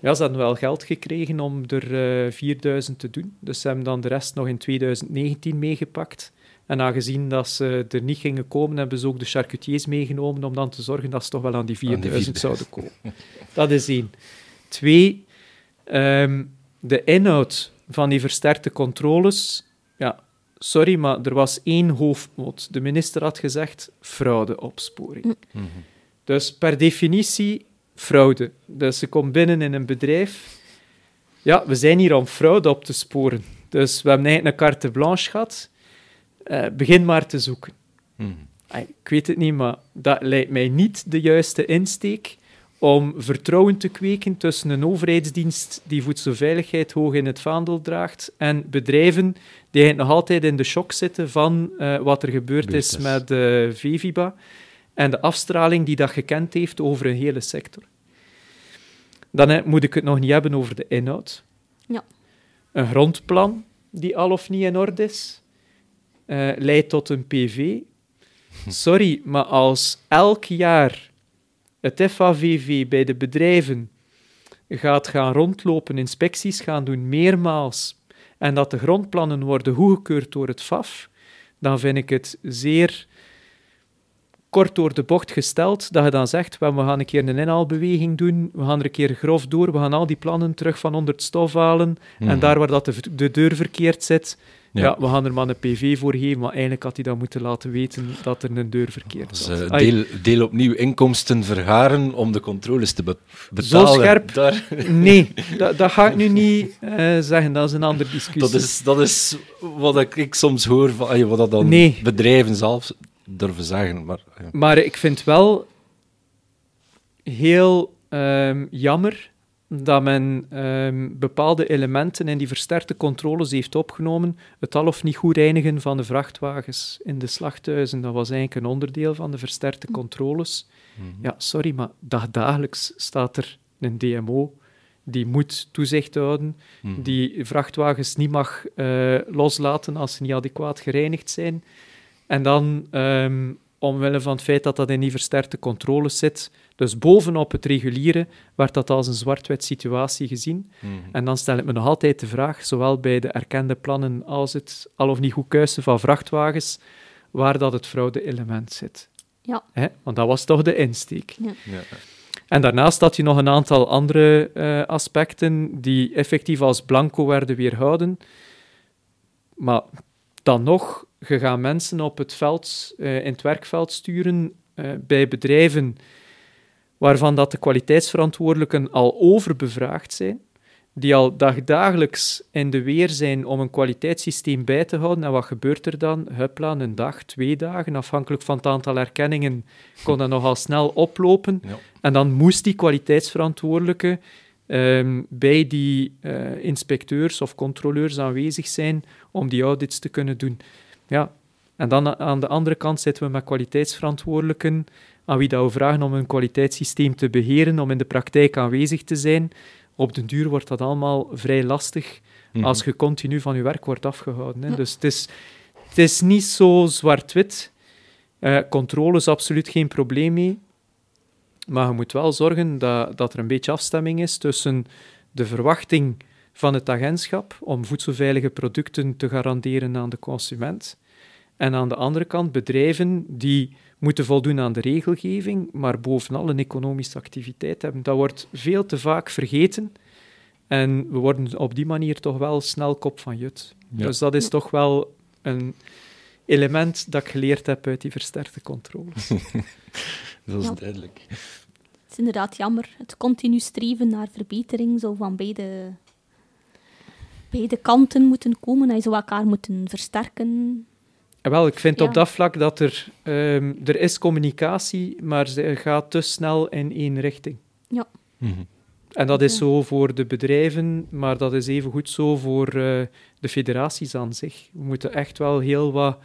Ja, ze hadden wel geld gekregen om er eh 4000 te doen. Dus ze hebben dan de rest nog in 2019 meegepakt. En aangezien dat ze er niet gingen komen, hebben ze ook de charcutiers meegenomen om dan te zorgen dat ze toch wel aan die Aan die 4000 4000. zouden komen. [LAUGHS] Dat is één. Twee, ehm, de inhoud van die versterkte controles. Sorry, maar er was één hoofdmoot. De minister had gezegd fraudeopsporing. Mhm. Dus per definitie fraude. Dus ze komt binnen in een bedrijf. Ja, we zijn hier om fraude op te sporen. Dus we hebben eigenlijk een carte blanche gehad. Eh, begin maar te zoeken. Mhm. Ah, Ik weet het niet, maar dat lijkt mij niet de juiste insteek om vertrouwen te kweken tussen een overheidsdienst die voedselveiligheid hoog in het vaandel draagt en bedrijven die nog altijd in de shock zitten van eh, wat er gebeurd is met eh Veviba en de afstraling die dat gekend heeft over een hele sector. Dan moet ik het nog niet hebben over de inhoud. Ja. Een grondplan die al of niet in orde is, eh, leidt tot een PV. [LAUGHS] Sorry, maar als elk jaar het FAVV bij de bedrijven gaat gaan rondlopen, inspecties gaan doen, meermaals, en dat de grondplannen worden goedgekeurd door het FAF, dan vind ik het zeer kort door de bocht gesteld dat je dan zegt, "Wel, we gaan een keer een inhaalbeweging doen, we gaan er een keer grof door, we gaan al die plannen terug van onder het stof halen, en Mhm. daar waar dat de, de deur verkeerd zit, ja. Ja. we gaan er maar een PV voor geven, maar eigenlijk had hij dan moeten laten weten dat er een deur verkeerd Dus, was. eh, Ai, deel, deel opnieuw inkomsten vergaren om de controles te be- betalen. scherp. [LAUGHS] Daar, Nee, dat, dat ga ik nu niet eh, zeggen, dat is een andere discussie. dat, is, dat is wat ik, ik soms hoor, van, ay, wat dat dan Nee. bedrijven zelf durven zeggen. Maar, ja. Maar ik vind wel heel ehm, jammer dat men ehm, bepaalde elementen in die versterkte controles heeft opgenomen. Het al of niet goed reinigen van de vrachtwagens in de slachthuizen, dat was eigenlijk een onderdeel van de versterkte controles. Mhm. Ja, sorry, maar dagdagelijks staat er een DMO die moet toezicht houden, Mhm. die vrachtwagens niet mag eh, loslaten als ze niet adequaat gereinigd zijn. En dan, ehm, omwille van het feit dat dat in die versterkte controles zit, dus bovenop het reguliere, werd dat als een zwart-wit situatie gezien. Mhm. En dan stel ik me nog altijd de vraag, zowel bij de erkende plannen als het al of niet goed kuisen van vrachtwagens, waar dat het fraude-element zit. Ja. Hè? Want dat was toch de insteek. Ja. En daarnaast had je nog een aantal andere eh, aspecten die effectief als blanco werden weerhouden. Maar dan nog, je gaat mensen op het veld, eh, in het werkveld sturen eh, bij bedrijven waarvan dat de kwaliteitsverantwoordelijken al overbevraagd zijn, die al dagdagelijks in de weer zijn om een kwaliteitssysteem bij te houden. En wat gebeurt er dan? Huppla, een dag, twee dagen, afhankelijk van het aantal erkenningen, kon dat nogal snel oplopen. Ja. En dan moest die kwaliteitsverantwoordelijke ehm, bij die eh, inspecteurs of controleurs aanwezig zijn om die audits te kunnen doen. Ja. En dan aan de andere kant zitten we met kwaliteitsverantwoordelijken aan wie dat we vragen om een kwaliteitssysteem te beheren, om in de praktijk aanwezig te zijn. Op den duur wordt dat allemaal vrij lastig Mhm. als je continu van je werk wordt afgehouden. Hè. Ja. Dus het is, het is niet zo zwart-wit. Eh, controle is absoluut geen probleem mee. Maar je moet wel zorgen dat, dat er een beetje afstemming is tussen de verwachting van het agentschap om voedselveilige producten te garanderen aan de consument. En aan de andere kant bedrijven die moeten voldoen aan de regelgeving, maar bovenal een economische activiteit hebben. Dat wordt veel te vaak vergeten. En we worden op die manier toch wel snel kop van jut. Ja. Dus dat is toch wel een element dat ik geleerd heb uit die versterkte controles. [LAUGHS] Dat is Ja. duidelijk. Het is inderdaad jammer. Het continu streven naar verbetering zou van beide, beide kanten moeten komen. En je zou elkaar moeten versterken. En wel, ik vind Ja. op dat vlak dat er, ehm, er is communicatie, maar ze gaat te snel in één richting. Mhm. En dat is Ja. zo voor de bedrijven, maar dat is even goed zo voor eh, de federaties aan zich. We moeten echt wel heel wat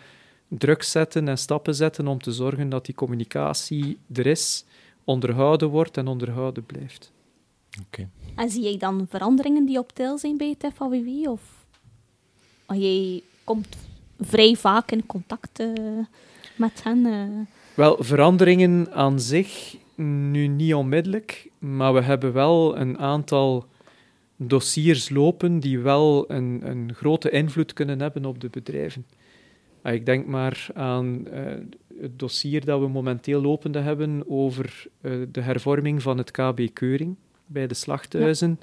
druk zetten en stappen zetten om te zorgen dat die communicatie er is, onderhouden wordt en onderhouden blijft. En zie jij dan veranderingen die op tel zijn bij het FAWW? Of oh, jij komt vrij vaak in contact eh, met hen? eh. Wel, veranderingen aan zich nu niet onmiddellijk, maar we hebben wel een aantal dossiers lopen die wel een, een grote invloed kunnen hebben op de bedrijven. Ah, Ik denk maar aan eh, het dossier dat we momenteel lopende hebben over de hervorming van het KB-keuring bij de slachthuizen.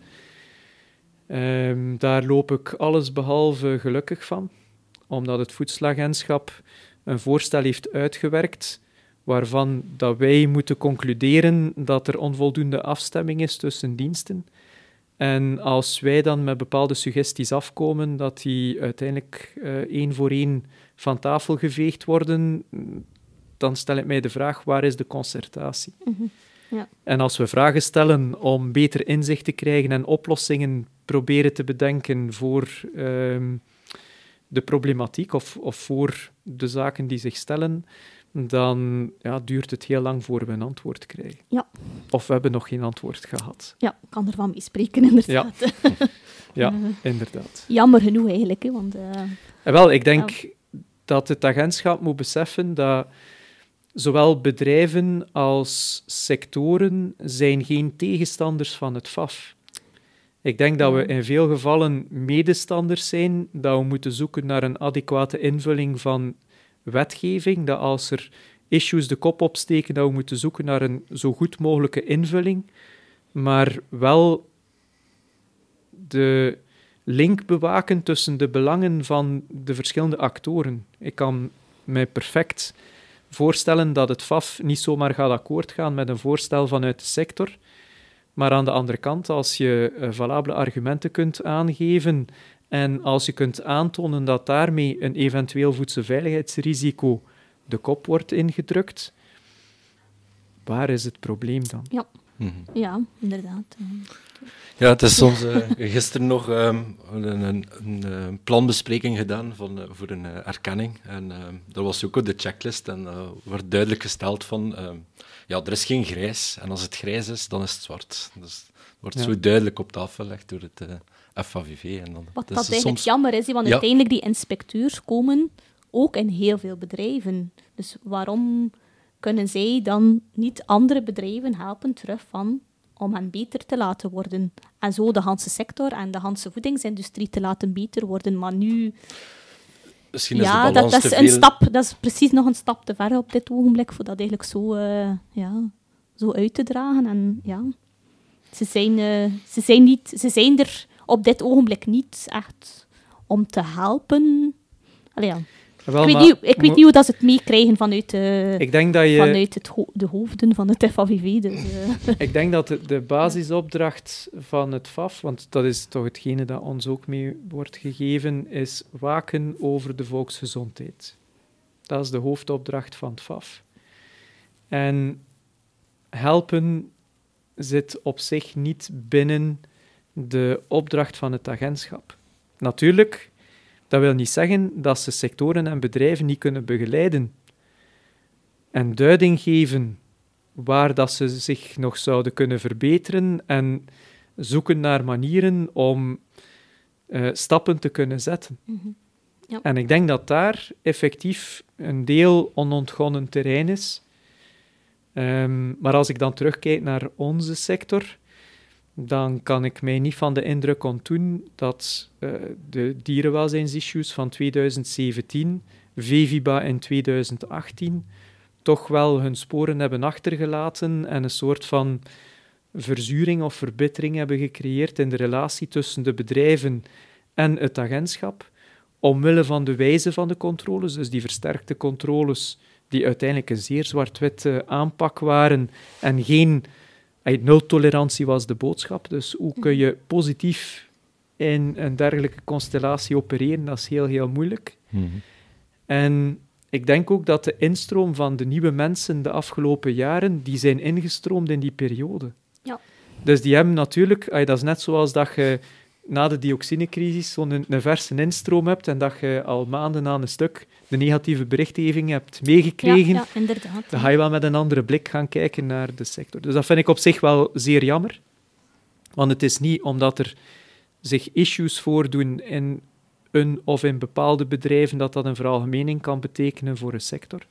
Ehm, daar loop ik alles behalve gelukkig van, omdat het voedselagentschap een voorstel heeft uitgewerkt waarvan dat wij moeten concluderen dat er onvoldoende afstemming is tussen diensten. En als wij dan met bepaalde suggesties afkomen, dat die uiteindelijk eh, één voor één van tafel geveegd worden, dan stel ik mij de vraag, waar is de concertatie? Mhm. Ja. En als we vragen stellen om beter inzicht te krijgen en oplossingen proberen te bedenken voor ehm, de problematiek of, of voor de zaken die zich stellen, dan ja, duurt het heel lang voor we een antwoord krijgen. Ja. Of we hebben nog geen antwoord gehad. Ja, ik kan ervan meespreken, inderdaad. [LAUGHS] Ja, Eh, inderdaad. jammer genoeg eigenlijk, hè, want... eh, En wel, ik denk dat het agentschap moet beseffen dat zowel bedrijven als sectoren zijn geen tegenstanders van het FAF. Ik denk dat we in veel gevallen medestanders zijn, dat we moeten zoeken naar een adequate invulling van wetgeving, dat als er issues de kop opsteken, dat we moeten zoeken naar een zo goed mogelijke invulling, maar wel de link bewaken tussen de belangen van de verschillende actoren. Ik kan mij perfect voorstellen dat het FAF niet zomaar gaat akkoord gaan met een voorstel vanuit de sector. Maar aan de andere kant, als je eh, valabele argumenten kunt aangeven en als je kunt aantonen dat daarmee een eventueel voedselveiligheidsrisico de kop wordt ingedrukt, waar is het probleem dan? Mhm. ja, inderdaad. Ja, het is soms eh, gisteren nog ehm, een, een, een, eh, planbespreking gedaan van, voor een erkenning. En uh, daar was ook op de checklist en uh, werd duidelijk gesteld van, uh, ja, er is geen grijs. En als het grijs is, dan is het zwart. Dus het wordt Ja. zo duidelijk op tafel gelegd door het uh, FAVV. En dan, Wat dus dat eigenlijk soms- jammer is, want Ja. uiteindelijk die inspecteurs komen ook in heel veel bedrijven. Dus waarom kunnen zij dan niet andere bedrijven helpen terug van om hen beter te laten worden? En zo de Hanse sector en de Hanse voedingsindustrie te laten beter worden. Maar nu, Misschien is de ja, dat, balans dat is te een veel... stap, dat is precies nog een stap te ver op dit ogenblik voor dat eigenlijk zo, eh, ja, zo uit te dragen. En ja, ze zijn, eh, ze, zijn niet, ze zijn er op dit ogenblik niet echt om te helpen. Allee, ja. Wel, ik weet, niet, ik weet niet hoe dat ze het meekrijgen vanuit, de, Ik denk dat je... vanuit het ho- de hoofden van het FAVV. Dus, [LAUGHS] eh, Ik denk dat de, de basisopdracht van het FAF, want dat is toch hetgene dat ons ook mee wordt gegeven, is waken over de volksgezondheid. Dat is de hoofdopdracht van het FAF. En helpen zit op zich niet binnen de opdracht van het agentschap. Natuurlijk, dat wil niet zeggen dat ze sectoren en bedrijven niet kunnen begeleiden en duiding geven waar dat ze zich nog zouden kunnen verbeteren en zoeken naar manieren om eh, stappen te kunnen zetten. mhm. En ik denk dat daar effectief een deel onontgonnen terrein is. Ehm, maar als ik dan terugkijk naar onze sector, dan kan ik mij niet van de indruk ontdoen dat eh, de dierenwelzijnsissues van 2017, Veviba in 2018, toch wel hun sporen hebben achtergelaten en een soort van verzuring of verbittering hebben gecreëerd in de relatie tussen de bedrijven en het agentschap, omwille van de wijze van de controles, dus die versterkte controles, die uiteindelijk een zeer zwart-wit eh, aanpak waren en geen eh, nul-tolerantie was de boodschap. Dus hoe kun je positief in een dergelijke constellatie opereren, dat is heel, heel moeilijk. Mhm. En ik denk ook dat de instroom van de nieuwe mensen de afgelopen jaren, die zijn ingestroomd in die periode. Ja. Dus die hebben natuurlijk, dat is net zoals dat je na de dioxinecrisis zo'n een, een verse instroom hebt en dat je al maanden aan een stuk de negatieve berichtgeving hebt meegekregen, ja, inderdaad. dan ga je wel met een andere blik gaan kijken naar de sector. Dus dat vind ik op zich wel zeer jammer. Want het is niet omdat er zich issues voordoen in een of in bepaalde bedrijven dat dat een veralgemening kan betekenen voor een sector.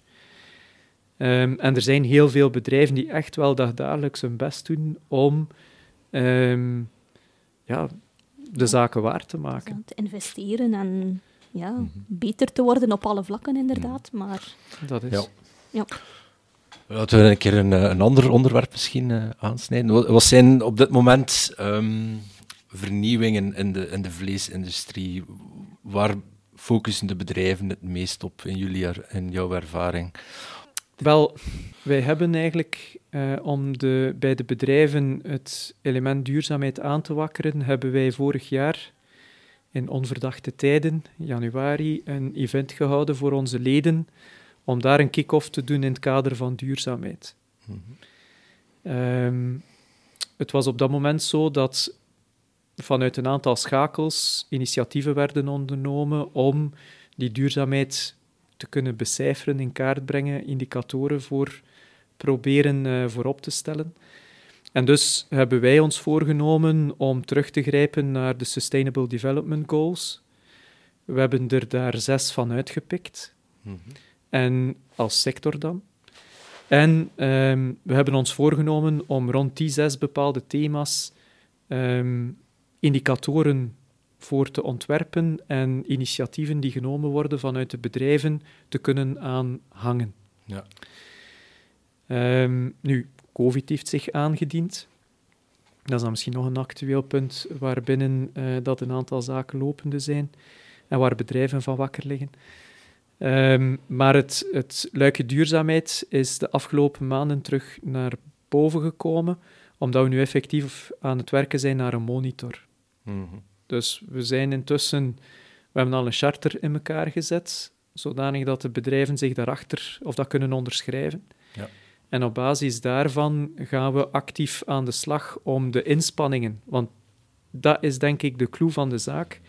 Ehm, en er zijn heel veel bedrijven die echt wel dagdagelijks hun best doen om ehm, ja, de zaken waar te maken. Ja, te investeren en ja, Mhm. beter te worden op alle vlakken, inderdaad. Maar Dat is... Ja. ja, Laten we een keer een, eh, een ander onderwerp misschien eh, aansnijden. Wat, zijn op dit moment ehm, vernieuwingen in de, in de vleesindustrie? Waar focussen de bedrijven het meest op in, jullie, er- in jouw ervaring? Wel, wij hebben eigenlijk eh, om de, bij de bedrijven het element duurzaamheid aan te wakkeren, hebben wij vorig jaar in onverdachte tijden, januari, een event gehouden voor onze leden om daar een kick-off te doen in het kader van duurzaamheid. Ehm, het was op dat moment zo dat vanuit een aantal schakels initiatieven werden ondernomen om die duurzaamheid te kunnen becijferen, in kaart brengen, indicatoren voor proberen uh, voorop te stellen. En dus hebben wij ons voorgenomen om terug te grijpen naar de Sustainable Development Goals. We hebben er daar zes van uitgepikt. Mm -hmm. En als sector dan. En um, we hebben ons voorgenomen om rond die zes bepaalde thema's um, indicatoren voor te ontwerpen en initiatieven die genomen worden vanuit de bedrijven te kunnen aanhangen. Ja. Um, nu, COVID heeft zich aangediend. Dat is dan misschien nog een actueel punt waarbinnen uh, dat een aantal zaken lopende zijn en waar bedrijven van wakker liggen. Um, maar het, het luikje duurzaamheid is de afgelopen maanden terug naar boven gekomen, omdat we nu effectief aan het werken zijn naar een monitor. Mm -hmm. Dus we zijn intussen, we hebben al een charter in elkaar gezet, zodanig dat de bedrijven zich daarachter of dat kunnen onderschrijven. Ja. En op basis daarvan gaan we actief aan de slag om de inspanningen, want dat is denk ik de clue van de zaak.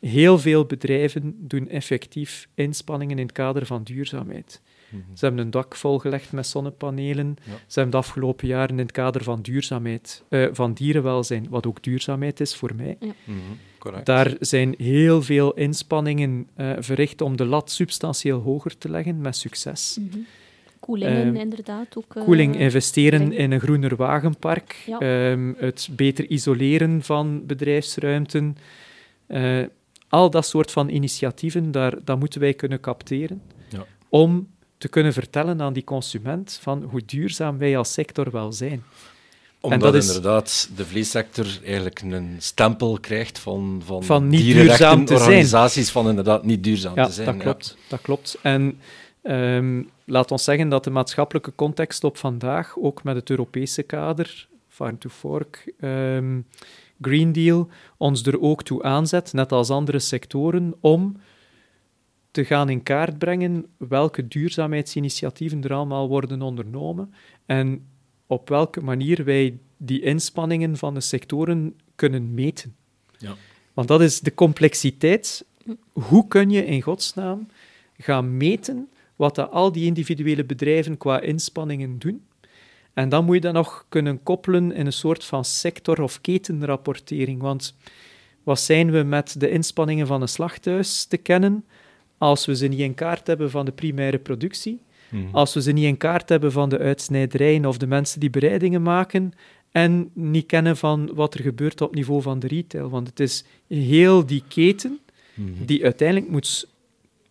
Heel veel bedrijven doen effectief inspanningen in het kader van duurzaamheid. Mm -hmm. Ze hebben een dak volgelegd met zonnepanelen. Ja. Ze hebben de afgelopen jaren in het kader van duurzaamheid, uh, van dierenwelzijn, wat ook duurzaamheid is voor mij. Ja. Mm -hmm. Daar zijn heel veel inspanningen uh, verricht om de lat substantieel hoger te leggen, met succes. Mm -hmm. Koelingen, uh, inderdaad. Ook, koeling, investeren in een groener wagenpark, ja. um, het beter isoleren van bedrijfsruimten. Uh, al dat soort van initiatieven, daar, dat moeten wij kunnen capteren. Ja. Om te kunnen vertellen aan die consument van hoe duurzaam wij als sector wel zijn. Omdat en dat inderdaad de vleessector eigenlijk een stempel krijgt van, van, van niet duurzaam te organisaties zijn. van inderdaad niet duurzaam ja, te zijn. Dat klopt, ja. dat klopt. En um, laat ons zeggen dat de maatschappelijke context op vandaag, ook met het Europese kader, Farm to Fork, um, Green Deal, ons er ook toe aanzet, net als andere sectoren, om te gaan in kaart brengen welke duurzaamheidsinitiatieven er allemaal worden ondernomen en op welke manier wij die inspanningen van de sectoren kunnen meten. Ja. Want dat is de complexiteit. Hoe kun je in godsnaam gaan meten wat dat al die individuele bedrijven qua inspanningen doen? En dan moet je dat nog kunnen koppelen in een soort van sector- of ketenrapportering. Want wat zijn we met de inspanningen van een slachthuis te kennen? Als we ze niet in kaart hebben van de primaire productie, mm -hmm. als we ze niet in kaart hebben van de uitsnijderijen of de mensen die bereidingen maken, en niet kennen van wat er gebeurt op niveau van de retail. Want het is heel die keten mm -hmm. die uiteindelijk moet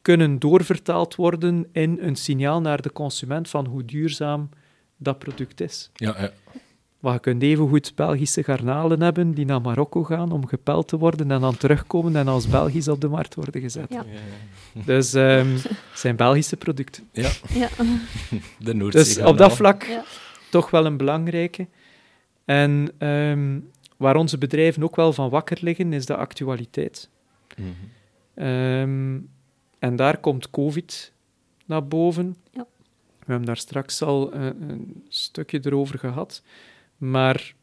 kunnen doorvertaald worden in een signaal naar de consument van hoe duurzaam dat product is. Ja, ja. Maar je kunt evengoed Belgische garnalen hebben die naar Marokko gaan om gepeld te worden en dan terugkomen en als Belgisch op de markt worden gezet. Ja. Dus um, het zijn Belgische producten. Ja. ja. [LAUGHS] De Noordzee Dus op dat vlak ja. toch wel een belangrijke. En um, waar onze bedrijven ook wel van wakker liggen, is de actualiteit. Mm -hmm. um, en daar komt COVID naar boven. Ja. We hebben daar straks al uh, een stukje erover gehad. Maar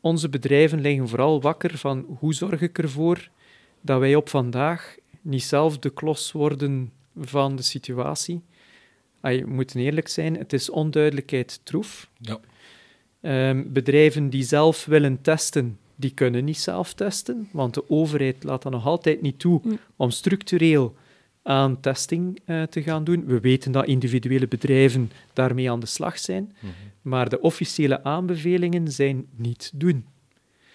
onze bedrijven liggen vooral wakker van hoe zorg ik ervoor dat wij op vandaag niet zelf de klos worden van de situatie. We moeten eerlijk zijn, het is onduidelijkheid troef. Ja. Um, bedrijven die zelf willen testen, die kunnen niet zelf testen, want de overheid laat dat nog altijd niet toe mm. om structureel aan testing uh, te gaan doen. We weten dat individuele bedrijven daarmee aan de slag zijn, mm -hmm. maar de officiële aanbevelingen zijn niet doen.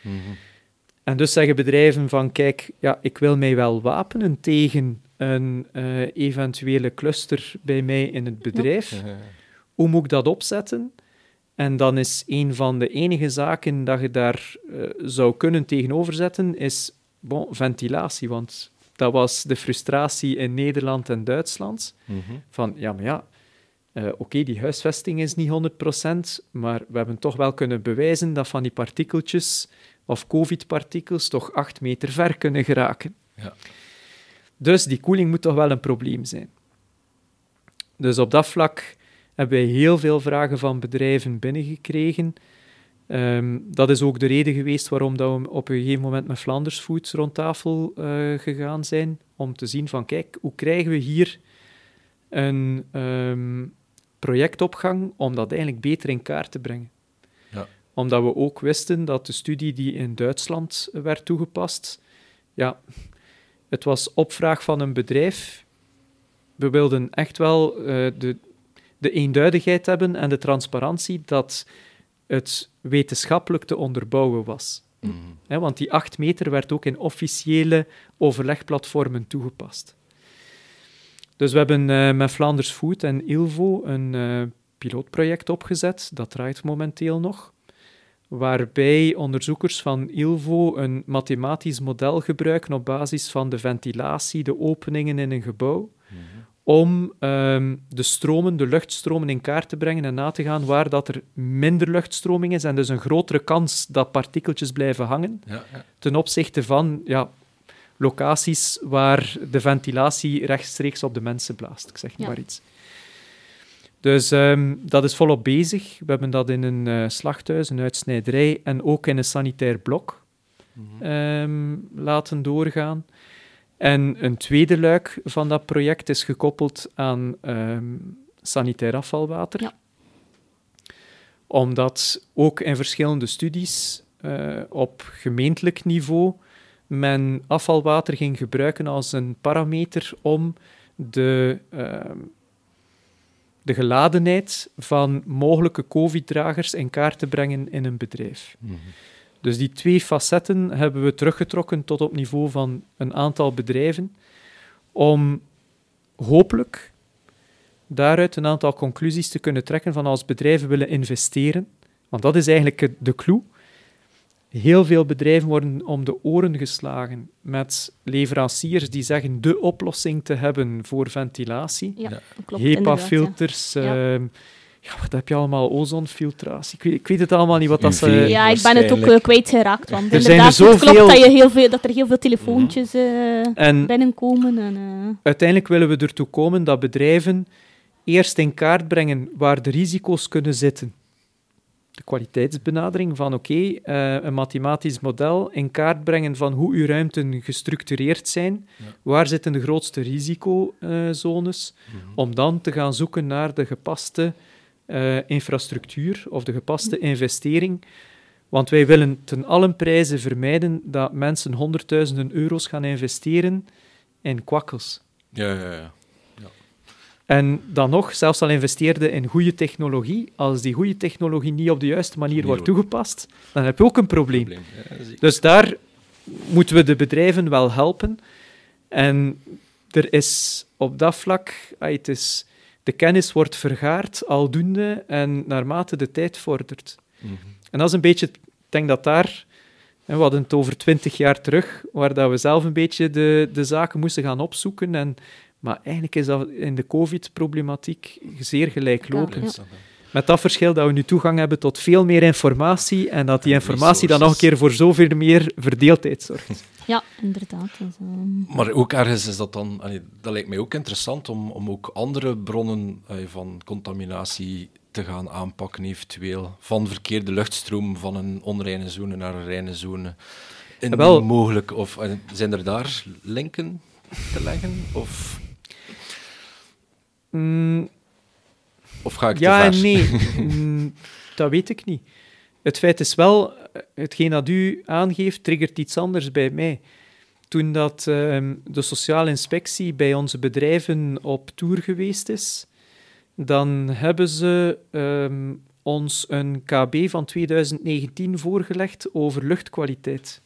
Mm -hmm. En dus zeggen bedrijven van, kijk, ja, ik wil mij wel wapenen tegen een uh, eventuele cluster bij mij in het bedrijf. Ja. Hoe moet ik dat opzetten? En dan is een van de enige zaken dat je daar uh, zou kunnen tegenoverzetten, is bon, ventilatie. Want dat was de frustratie in Nederland en Duitsland. Mm -hmm. Van, ja, maar ja, uh, oké, okay, die huisvesting is niet 100%, maar we hebben toch wel kunnen bewijzen dat van die partikeltjes of covid-partikels toch acht meter ver kunnen geraken. Ja. Dus die koeling moet toch wel een probleem zijn. Dus op dat vlak hebben wij heel veel vragen van bedrijven binnengekregen. Ehm, dat is ook de reden geweest waarom dat we op een gegeven moment met Flanders Foods rond tafel uh, gegaan zijn. Om te zien van, kijk, hoe krijgen we hier een um, projectopgang om dat eigenlijk beter in kaart te brengen. Ja. Omdat we ook wisten dat de studie die in Duitsland werd toegepast, ja, het was opvraag van een bedrijf. We wilden echt wel uh, de, de eenduidigheid hebben en de transparantie dat het wetenschappelijk te onderbouwen was. Mm want die acht meter werd ook in officiële overlegplatformen toegepast. Dus we hebben uh, met Flanders Food en Ilvo een uh, pilootproject opgezet. Dat draait momenteel nog. Waarbij onderzoekers van Ilvo een mathematisch model gebruiken op basis van de ventilatie, de openingen in een gebouw. Mhm om um, de stromen, de luchtstromen in kaart te brengen en na te gaan waar dat er minder luchtstroming is en dus een grotere kans dat partikeltjes blijven hangen ja, ja. ten opzichte van ja, locaties waar de ventilatie rechtstreeks op de mensen blaast. Ik zeg maar iets. Dus um, dat is volop bezig. We hebben dat in een uh, slachthuis, een uitsnijderij en ook in een sanitair blok mm -hmm. um, laten doorgaan. En een tweede luik van dat project is gekoppeld aan um, sanitair afvalwater. Ja. Omdat ook in verschillende studies uh, op gemeentelijk niveau men afvalwater ging gebruiken als een parameter om de, uh, de geladenheid van mogelijke COVID-dragers in kaart te brengen in een bedrijf. Mm -hmm. Dus die twee facetten hebben we teruggetrokken tot op niveau van een aantal bedrijven, om hopelijk daaruit een aantal conclusies te kunnen trekken van als bedrijven willen investeren. Want dat is eigenlijk de clue. Heel veel bedrijven worden om de oren geslagen met leveranciers die zeggen de oplossing te hebben voor ventilatie. Ja, HEPA-filters, ja. uh, ja, wat heb je allemaal? Ozonfiltratie. Ik weet, ik weet het allemaal niet wat dat ze... Ja, ik ben het ook uh, kwijtgeraakt. Want er inderdaad, zijn er het klopt dat, je heel veel, dat er heel veel telefoontjes uh, binnenkomen. En, uh... Uiteindelijk willen we ertoe komen dat bedrijven eerst in kaart brengen waar de risico's kunnen zitten. De kwaliteitsbenadering van oké, okay, een mathematisch model in kaart brengen van hoe uw ruimten gestructureerd zijn, ja. waar zitten de grootste risicozones, mm -hmm. om dan te gaan zoeken naar de gepaste uh, infrastructuur of de gepaste investering. Want wij willen ten allen prijze vermijden dat mensen honderdduizenden euro's gaan investeren in kwakkels. Ja, ja, ja. ja. En dan nog, zelfs al investeerde in goede technologie, als die goede technologie niet op de juiste manier wordt toegepast, dan heb je ook een probleem. probleem. Ja, dus daar moeten we de bedrijven wel helpen. En er is op dat vlak, ah, het is de kennis wordt vergaard aldoende en naarmate de tijd vordert. Mm -hmm. En dat is een beetje, ik denk dat daar, we hadden het over twintig jaar terug, waar dat we zelf een beetje de, de zaken moesten gaan opzoeken. En, maar eigenlijk is dat in de COVID-problematiek zeer gelijklopend. Ja, ja. Met dat verschil dat we nu toegang hebben tot veel meer informatie en dat die informatie dan nog een keer voor zoveel meer verdeeldheid zorgt. Ja, inderdaad. Dus, uh... Maar ook ergens is dat dan... Dat lijkt mij ook interessant om, om ook andere bronnen van contaminatie te gaan aanpakken, eventueel. Van verkeerde luchtstroom van een onreine zone naar een reine zone. En wel, mogelijk, of zijn er daar linken te leggen? Of... Mm, of ga ik ja te ver? nee. [LAUGHS] mm, dat weet ik niet. Het feit is wel, hetgeen dat u aangeeft, triggert iets anders bij mij. Toen dat um, de sociale inspectie bij onze bedrijven op tour geweest is, dan hebben ze um, ons een KB van 2019 voorgelegd over luchtkwaliteit.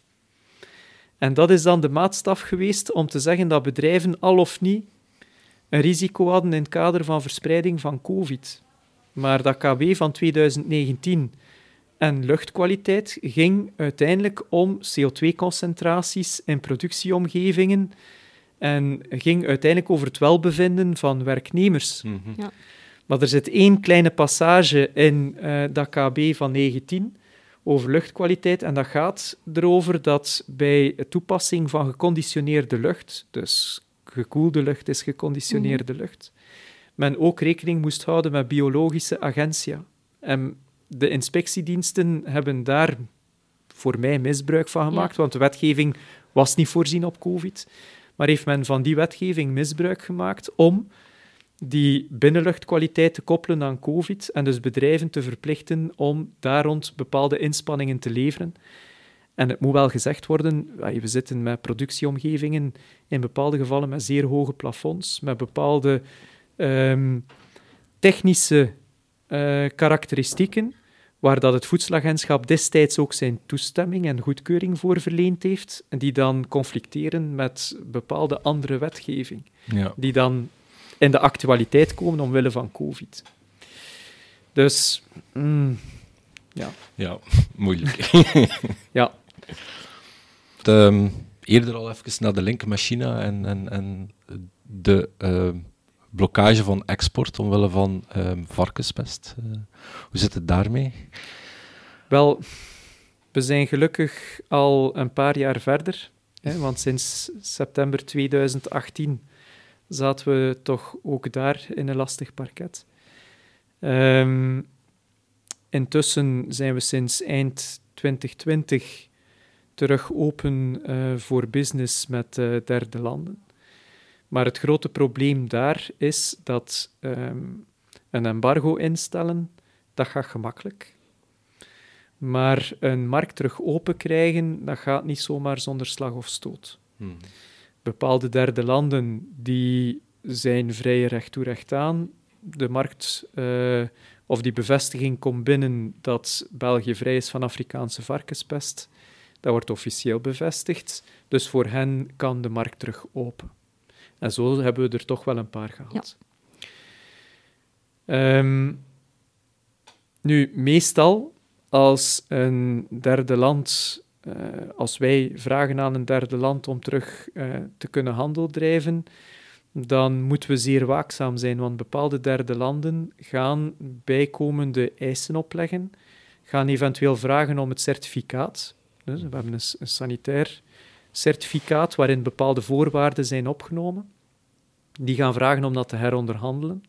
En dat is dan de maatstaf geweest om te zeggen dat bedrijven al of niet een risico hadden in het kader van verspreiding van COVID. Maar dat KB van 2019 en luchtkwaliteit ging uiteindelijk om CO2-concentraties in productieomgevingen en ging uiteindelijk over het welbevinden van werknemers. Mm -hmm. ja. Maar er zit één kleine passage in uh, dat KB van 19 over luchtkwaliteit en dat gaat erover dat bij toepassing van geconditioneerde lucht, dus gekoelde lucht is geconditioneerde mm -hmm. lucht, men ook rekening moest houden met biologische agentia. En de inspectiediensten hebben daar voor mij misbruik van gemaakt, want de wetgeving was niet voorzien op COVID. Maar heeft men van die wetgeving misbruik gemaakt om die binnenluchtkwaliteit te koppelen aan COVID en dus bedrijven te verplichten om daar rond bepaalde inspanningen te leveren. En het moet wel gezegd worden, we zitten met productieomgevingen in bepaalde gevallen met zeer hoge plafonds, met bepaalde um, technische uh, karakteristieken, waar dat het voedselagentschap destijds ook zijn toestemming en goedkeuring voor verleend heeft, en die dan conflicteren met bepaalde andere wetgeving, ja. die dan in de actualiteit komen omwille van COVID. Dus, mm, ja. Ja, [LAUGHS] moeilijk. ja. De, eerder al even naar de link en, en, en de uh, blokkage van export omwille van um, varkenspest. Uh, hoe zit het daarmee? Wel, we zijn gelukkig al een paar jaar verder, hè, want sinds september 2018 zaten we toch ook daar in een lastig parket. Intussen zijn we sinds eind 2020 terug open uh, voor business met uh, derde landen. Maar het grote probleem daar is dat um, een embargo instellen, dat gaat gemakkelijk. Maar een markt terug open krijgen, dat gaat niet zomaar zonder slag of stoot. Hmm. Bepaalde derde landen die zijn vrij recht toe recht aan. De markt uh, of die bevestiging komt binnen dat België vrij is van Afrikaanse varkenspest. Dat wordt officieel bevestigd. Dus voor hen kan de markt terug open. En zo hebben we er toch wel een paar gehad. Ja. Um, nu, meestal als een derde land, uh, als wij vragen aan een derde land om terug uh, te kunnen handel drijven, dan moeten we zeer waakzaam zijn, want bepaalde derde landen gaan bijkomende eisen opleggen, gaan eventueel vragen om het certificaat. Dus we hebben een, sanitair certificaat waarin bepaalde voorwaarden zijn opgenomen. Die gaan vragen om dat te heronderhandelen.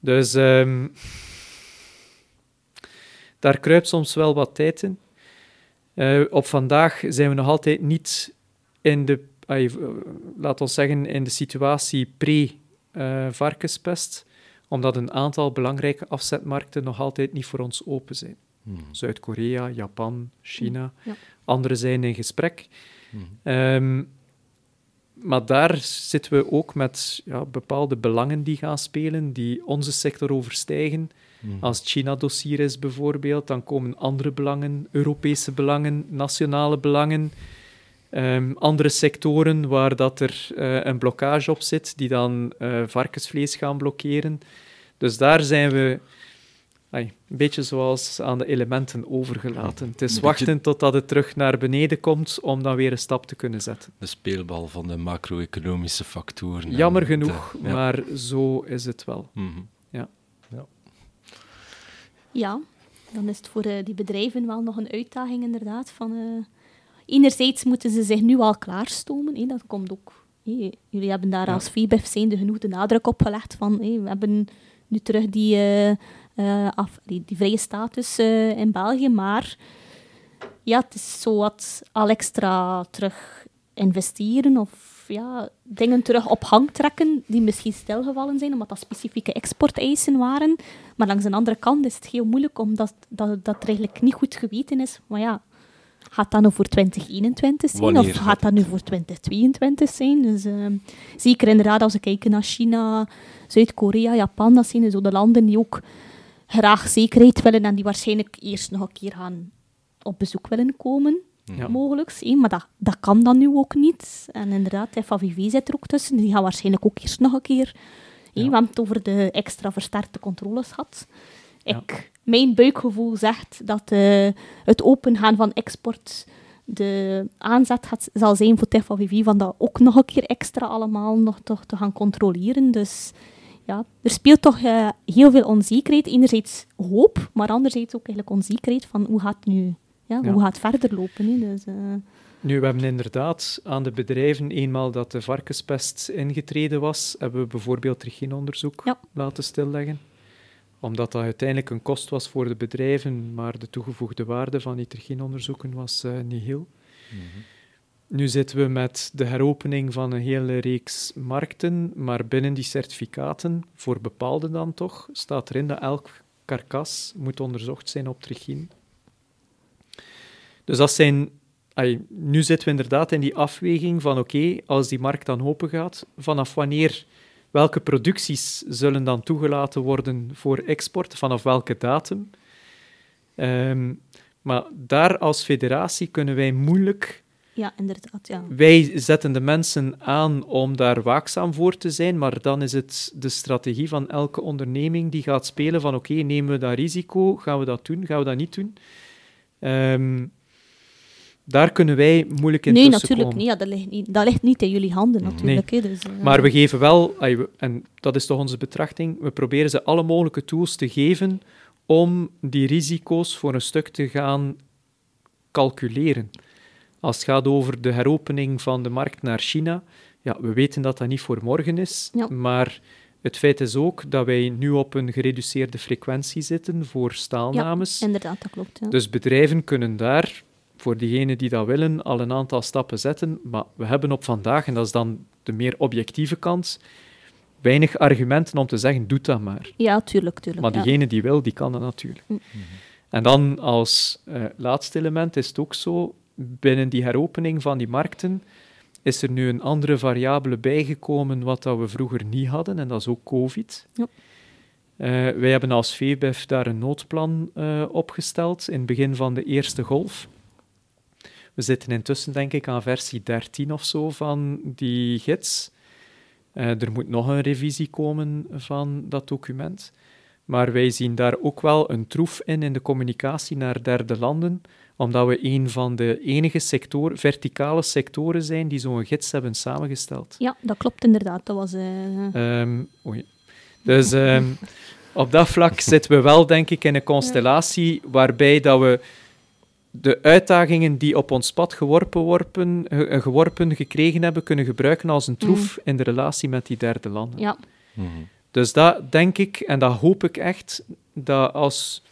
Dus um, daar kruipt soms wel wat tijd in. Uh, op vandaag zijn we nog altijd niet in de laat ons zeggen, in de situatie pre-varkenspest, omdat een aantal belangrijke afzetmarkten nog altijd niet voor ons open zijn. Hmm. Zuid-Korea, Japan, China. Ja. Andere zijn in gesprek. Hmm. Um, maar daar zitten we ook met ja, bepaalde belangen die gaan spelen, die onze sector overstijgen. Hmm. Als het China-dossier is bijvoorbeeld, dan komen andere belangen, Europese belangen, nationale belangen. Um, andere sectoren waar dat er uh, een blokkage op zit, die dan uh, varkensvlees gaan blokkeren. Dus daar zijn we ay, een beetje zoals aan de elementen overgelaten. Het is wachten totdat het terug naar beneden komt om dan weer een stap te kunnen zetten. De speelbal van de macro-economische factoren. Jammer genoeg, de, ja. maar zo is het wel. Mm -hmm. Ja. ja. Ja, dan is het voor uh, die bedrijven wel nog een uitdaging inderdaad van enerzijds moeten ze zich nu al klaarstomen. Hé, dat komt ook. Hé, jullie hebben daar Ja. als VBF zijnde genoeg de nadruk op gelegd van hé, we hebben nu terug die, eh, eh, af, die, die vrije status eh, in België, maar ja, het is zo wat al extra terug investeren of ja, dingen terug op hang trekken die misschien stilgevallen zijn, omdat dat specifieke exporteisen waren. Maar langs de andere kant is het heel moeilijk, omdat dat, dat er eigenlijk niet goed geweten is. Maar ja, gaat dat nu voor 2021 zijn Wanneer of gaat dat nu voor 2022 zijn? Dus, uh, zeker inderdaad als we kijken naar China, Zuid-Korea, Japan, dat zijn zo de landen die ook graag zekerheid willen en die waarschijnlijk eerst nog een keer gaan op bezoek willen komen. Ja. Mogelijk, hè, maar dat, dat kan dan nu ook niet. En inderdaad, FAVV zit er ook tussen. Die gaan waarschijnlijk ook eerst nog een keer. hè, Ja. We hebben het over de extra versterkte controles gehad. Ja. Ik, mijn buikgevoel zegt dat eh, het opengaan van export de aanzet gaat, zal zijn voor FAVV van dat ook nog een keer extra allemaal nog toch te gaan controleren. Dus ja, er speelt toch eh, heel veel onzekerheid. Enerzijds hoop, maar anderzijds ook eigenlijk onzekerheid van hoe gaat het nu ja, Ja. hoe gaat het verder lopen? Hè? Dus, eh, Nu, we hebben inderdaad aan de bedrijven, eenmaal dat de varkenspest ingetreden was, hebben we bijvoorbeeld trichineonderzoek Ja. laten stilleggen. Omdat dat uiteindelijk een kost was voor de bedrijven, maar de toegevoegde waarde van die trichineonderzoeken was eh niet heel. Nu zitten we met de heropening van een hele reeks markten, maar binnen die certificaten, voor bepaalde dan toch, staat erin dat elk karkas moet onderzocht zijn op trichine. Dus dat zijn... nu zitten we inderdaad in die afweging van oké, als die markt dan open gaat, vanaf wanneer, welke producties zullen dan toegelaten worden voor export, vanaf welke datum? Ehm, maar daar als federatie kunnen wij moeilijk ja, inderdaad. Ja. wij zetten de mensen aan om daar waakzaam voor te zijn, maar dan is het de strategie van elke onderneming die gaat spelen van oké, nemen we dat risico, gaan we dat doen, gaan we dat niet doen? Ehm, daar kunnen wij moeilijk in Nee, tussenkomen. natuurlijk niet. Ja, dat, ligt niet. dat ligt niet in jullie handen, natuurlijk. hè, dus, eh, Maar we geven wel, en dat is toch onze betrachting, we proberen ze alle mogelijke tools te geven om die risico's voor een stuk te gaan calculeren. Als het gaat over de heropening van de markt naar China, ja, we weten dat dat niet voor morgen is, Ja. maar het feit is ook dat wij nu op een gereduceerde frequentie zitten voor staalnames. Inderdaad, dat klopt. Ja. Dus bedrijven kunnen daar, voor diegenen die dat willen, al een aantal stappen zetten. Maar we hebben op vandaag, en dat is dan de meer objectieve kant, weinig argumenten om te zeggen, doe dat maar. ja, tuurlijk, tuurlijk. Maar ja. diegene die wil, die kan dat natuurlijk. Mm. En dan als eh, laatste element is het ook zo, binnen die heropening van die markten is er nu een andere variabele bijgekomen wat dat we vroeger niet hadden, en dat is ook COVID. Ja. Eh, wij hebben als VBEF daar een noodplan eh, opgesteld in het begin van de eerste golf. We zitten intussen, denk ik, aan versie 13 of zo van die gids. Eh, er moet nog een revisie komen van dat document. Maar wij zien daar ook wel een troef in in de communicatie naar derde landen, omdat we een van de enige sector, verticale sectoren zijn die zo'n gids hebben samengesteld. Ja, dat klopt inderdaad. Dat was... eh, Ehm, oei. Dus ehm, [LAUGHS] op dat vlak zitten we wel, denk ik, in een constellatie waarbij dat we de uitdagingen die op ons pad geworpen, worpen, ge- geworpen gekregen hebben, kunnen gebruiken als een troef in de relatie met die derde landen. ja, Mhm. Dus dat denk ik, en dat hoop ik echt, dat als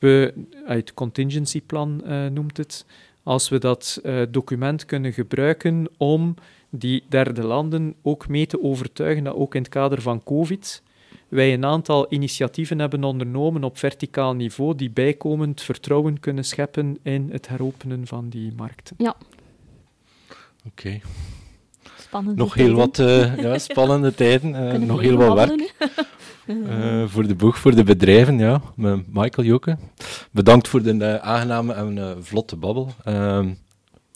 we, het contingencyplan eh, noemt het, als we dat eh, document kunnen gebruiken om die derde landen ook mee te overtuigen dat ook in het kader van COVID wij een aantal initiatieven hebben ondernomen op verticaal niveau die bijkomend vertrouwen kunnen scheppen in het heropenen van die markten. Oké. Nog heel wat eh, [LAUGHS] ja, spannende tijden. eh, nog heel wat werk. [LAUGHS] Eh, voor de boeg, voor de bedrijven, ja. Met Michael Joke. Bedankt voor de aangename en eh, vlotte babbel. Ehm,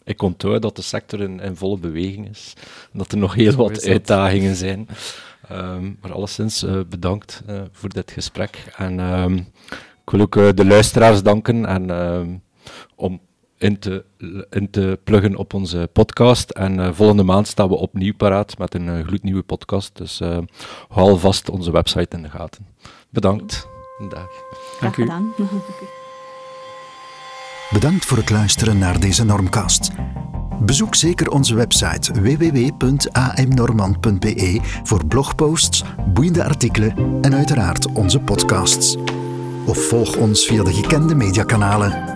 ik onthoud dat de sector in, in volle beweging is. En dat er nog heel Zo wat uitdagingen zijn. Ehm, maar alleszins eh, bedankt eh, voor dit gesprek. En ehm, ik wil ook de luisteraars danken en, ehm, om in te, in te pluggen op onze podcast. En eh, volgende maand staan we opnieuw paraat met een eh, gloednieuwe podcast. Dus eh, hou alvast onze website in de gaten. Bedankt. Dag. Dank u. Bedankt voor het luisteren naar deze Normcast. Bezoek zeker onze website www.amnormand.be voor blogposts, boeiende artikelen en uiteraard onze podcasts. Of volg ons via de gekende mediakanalen.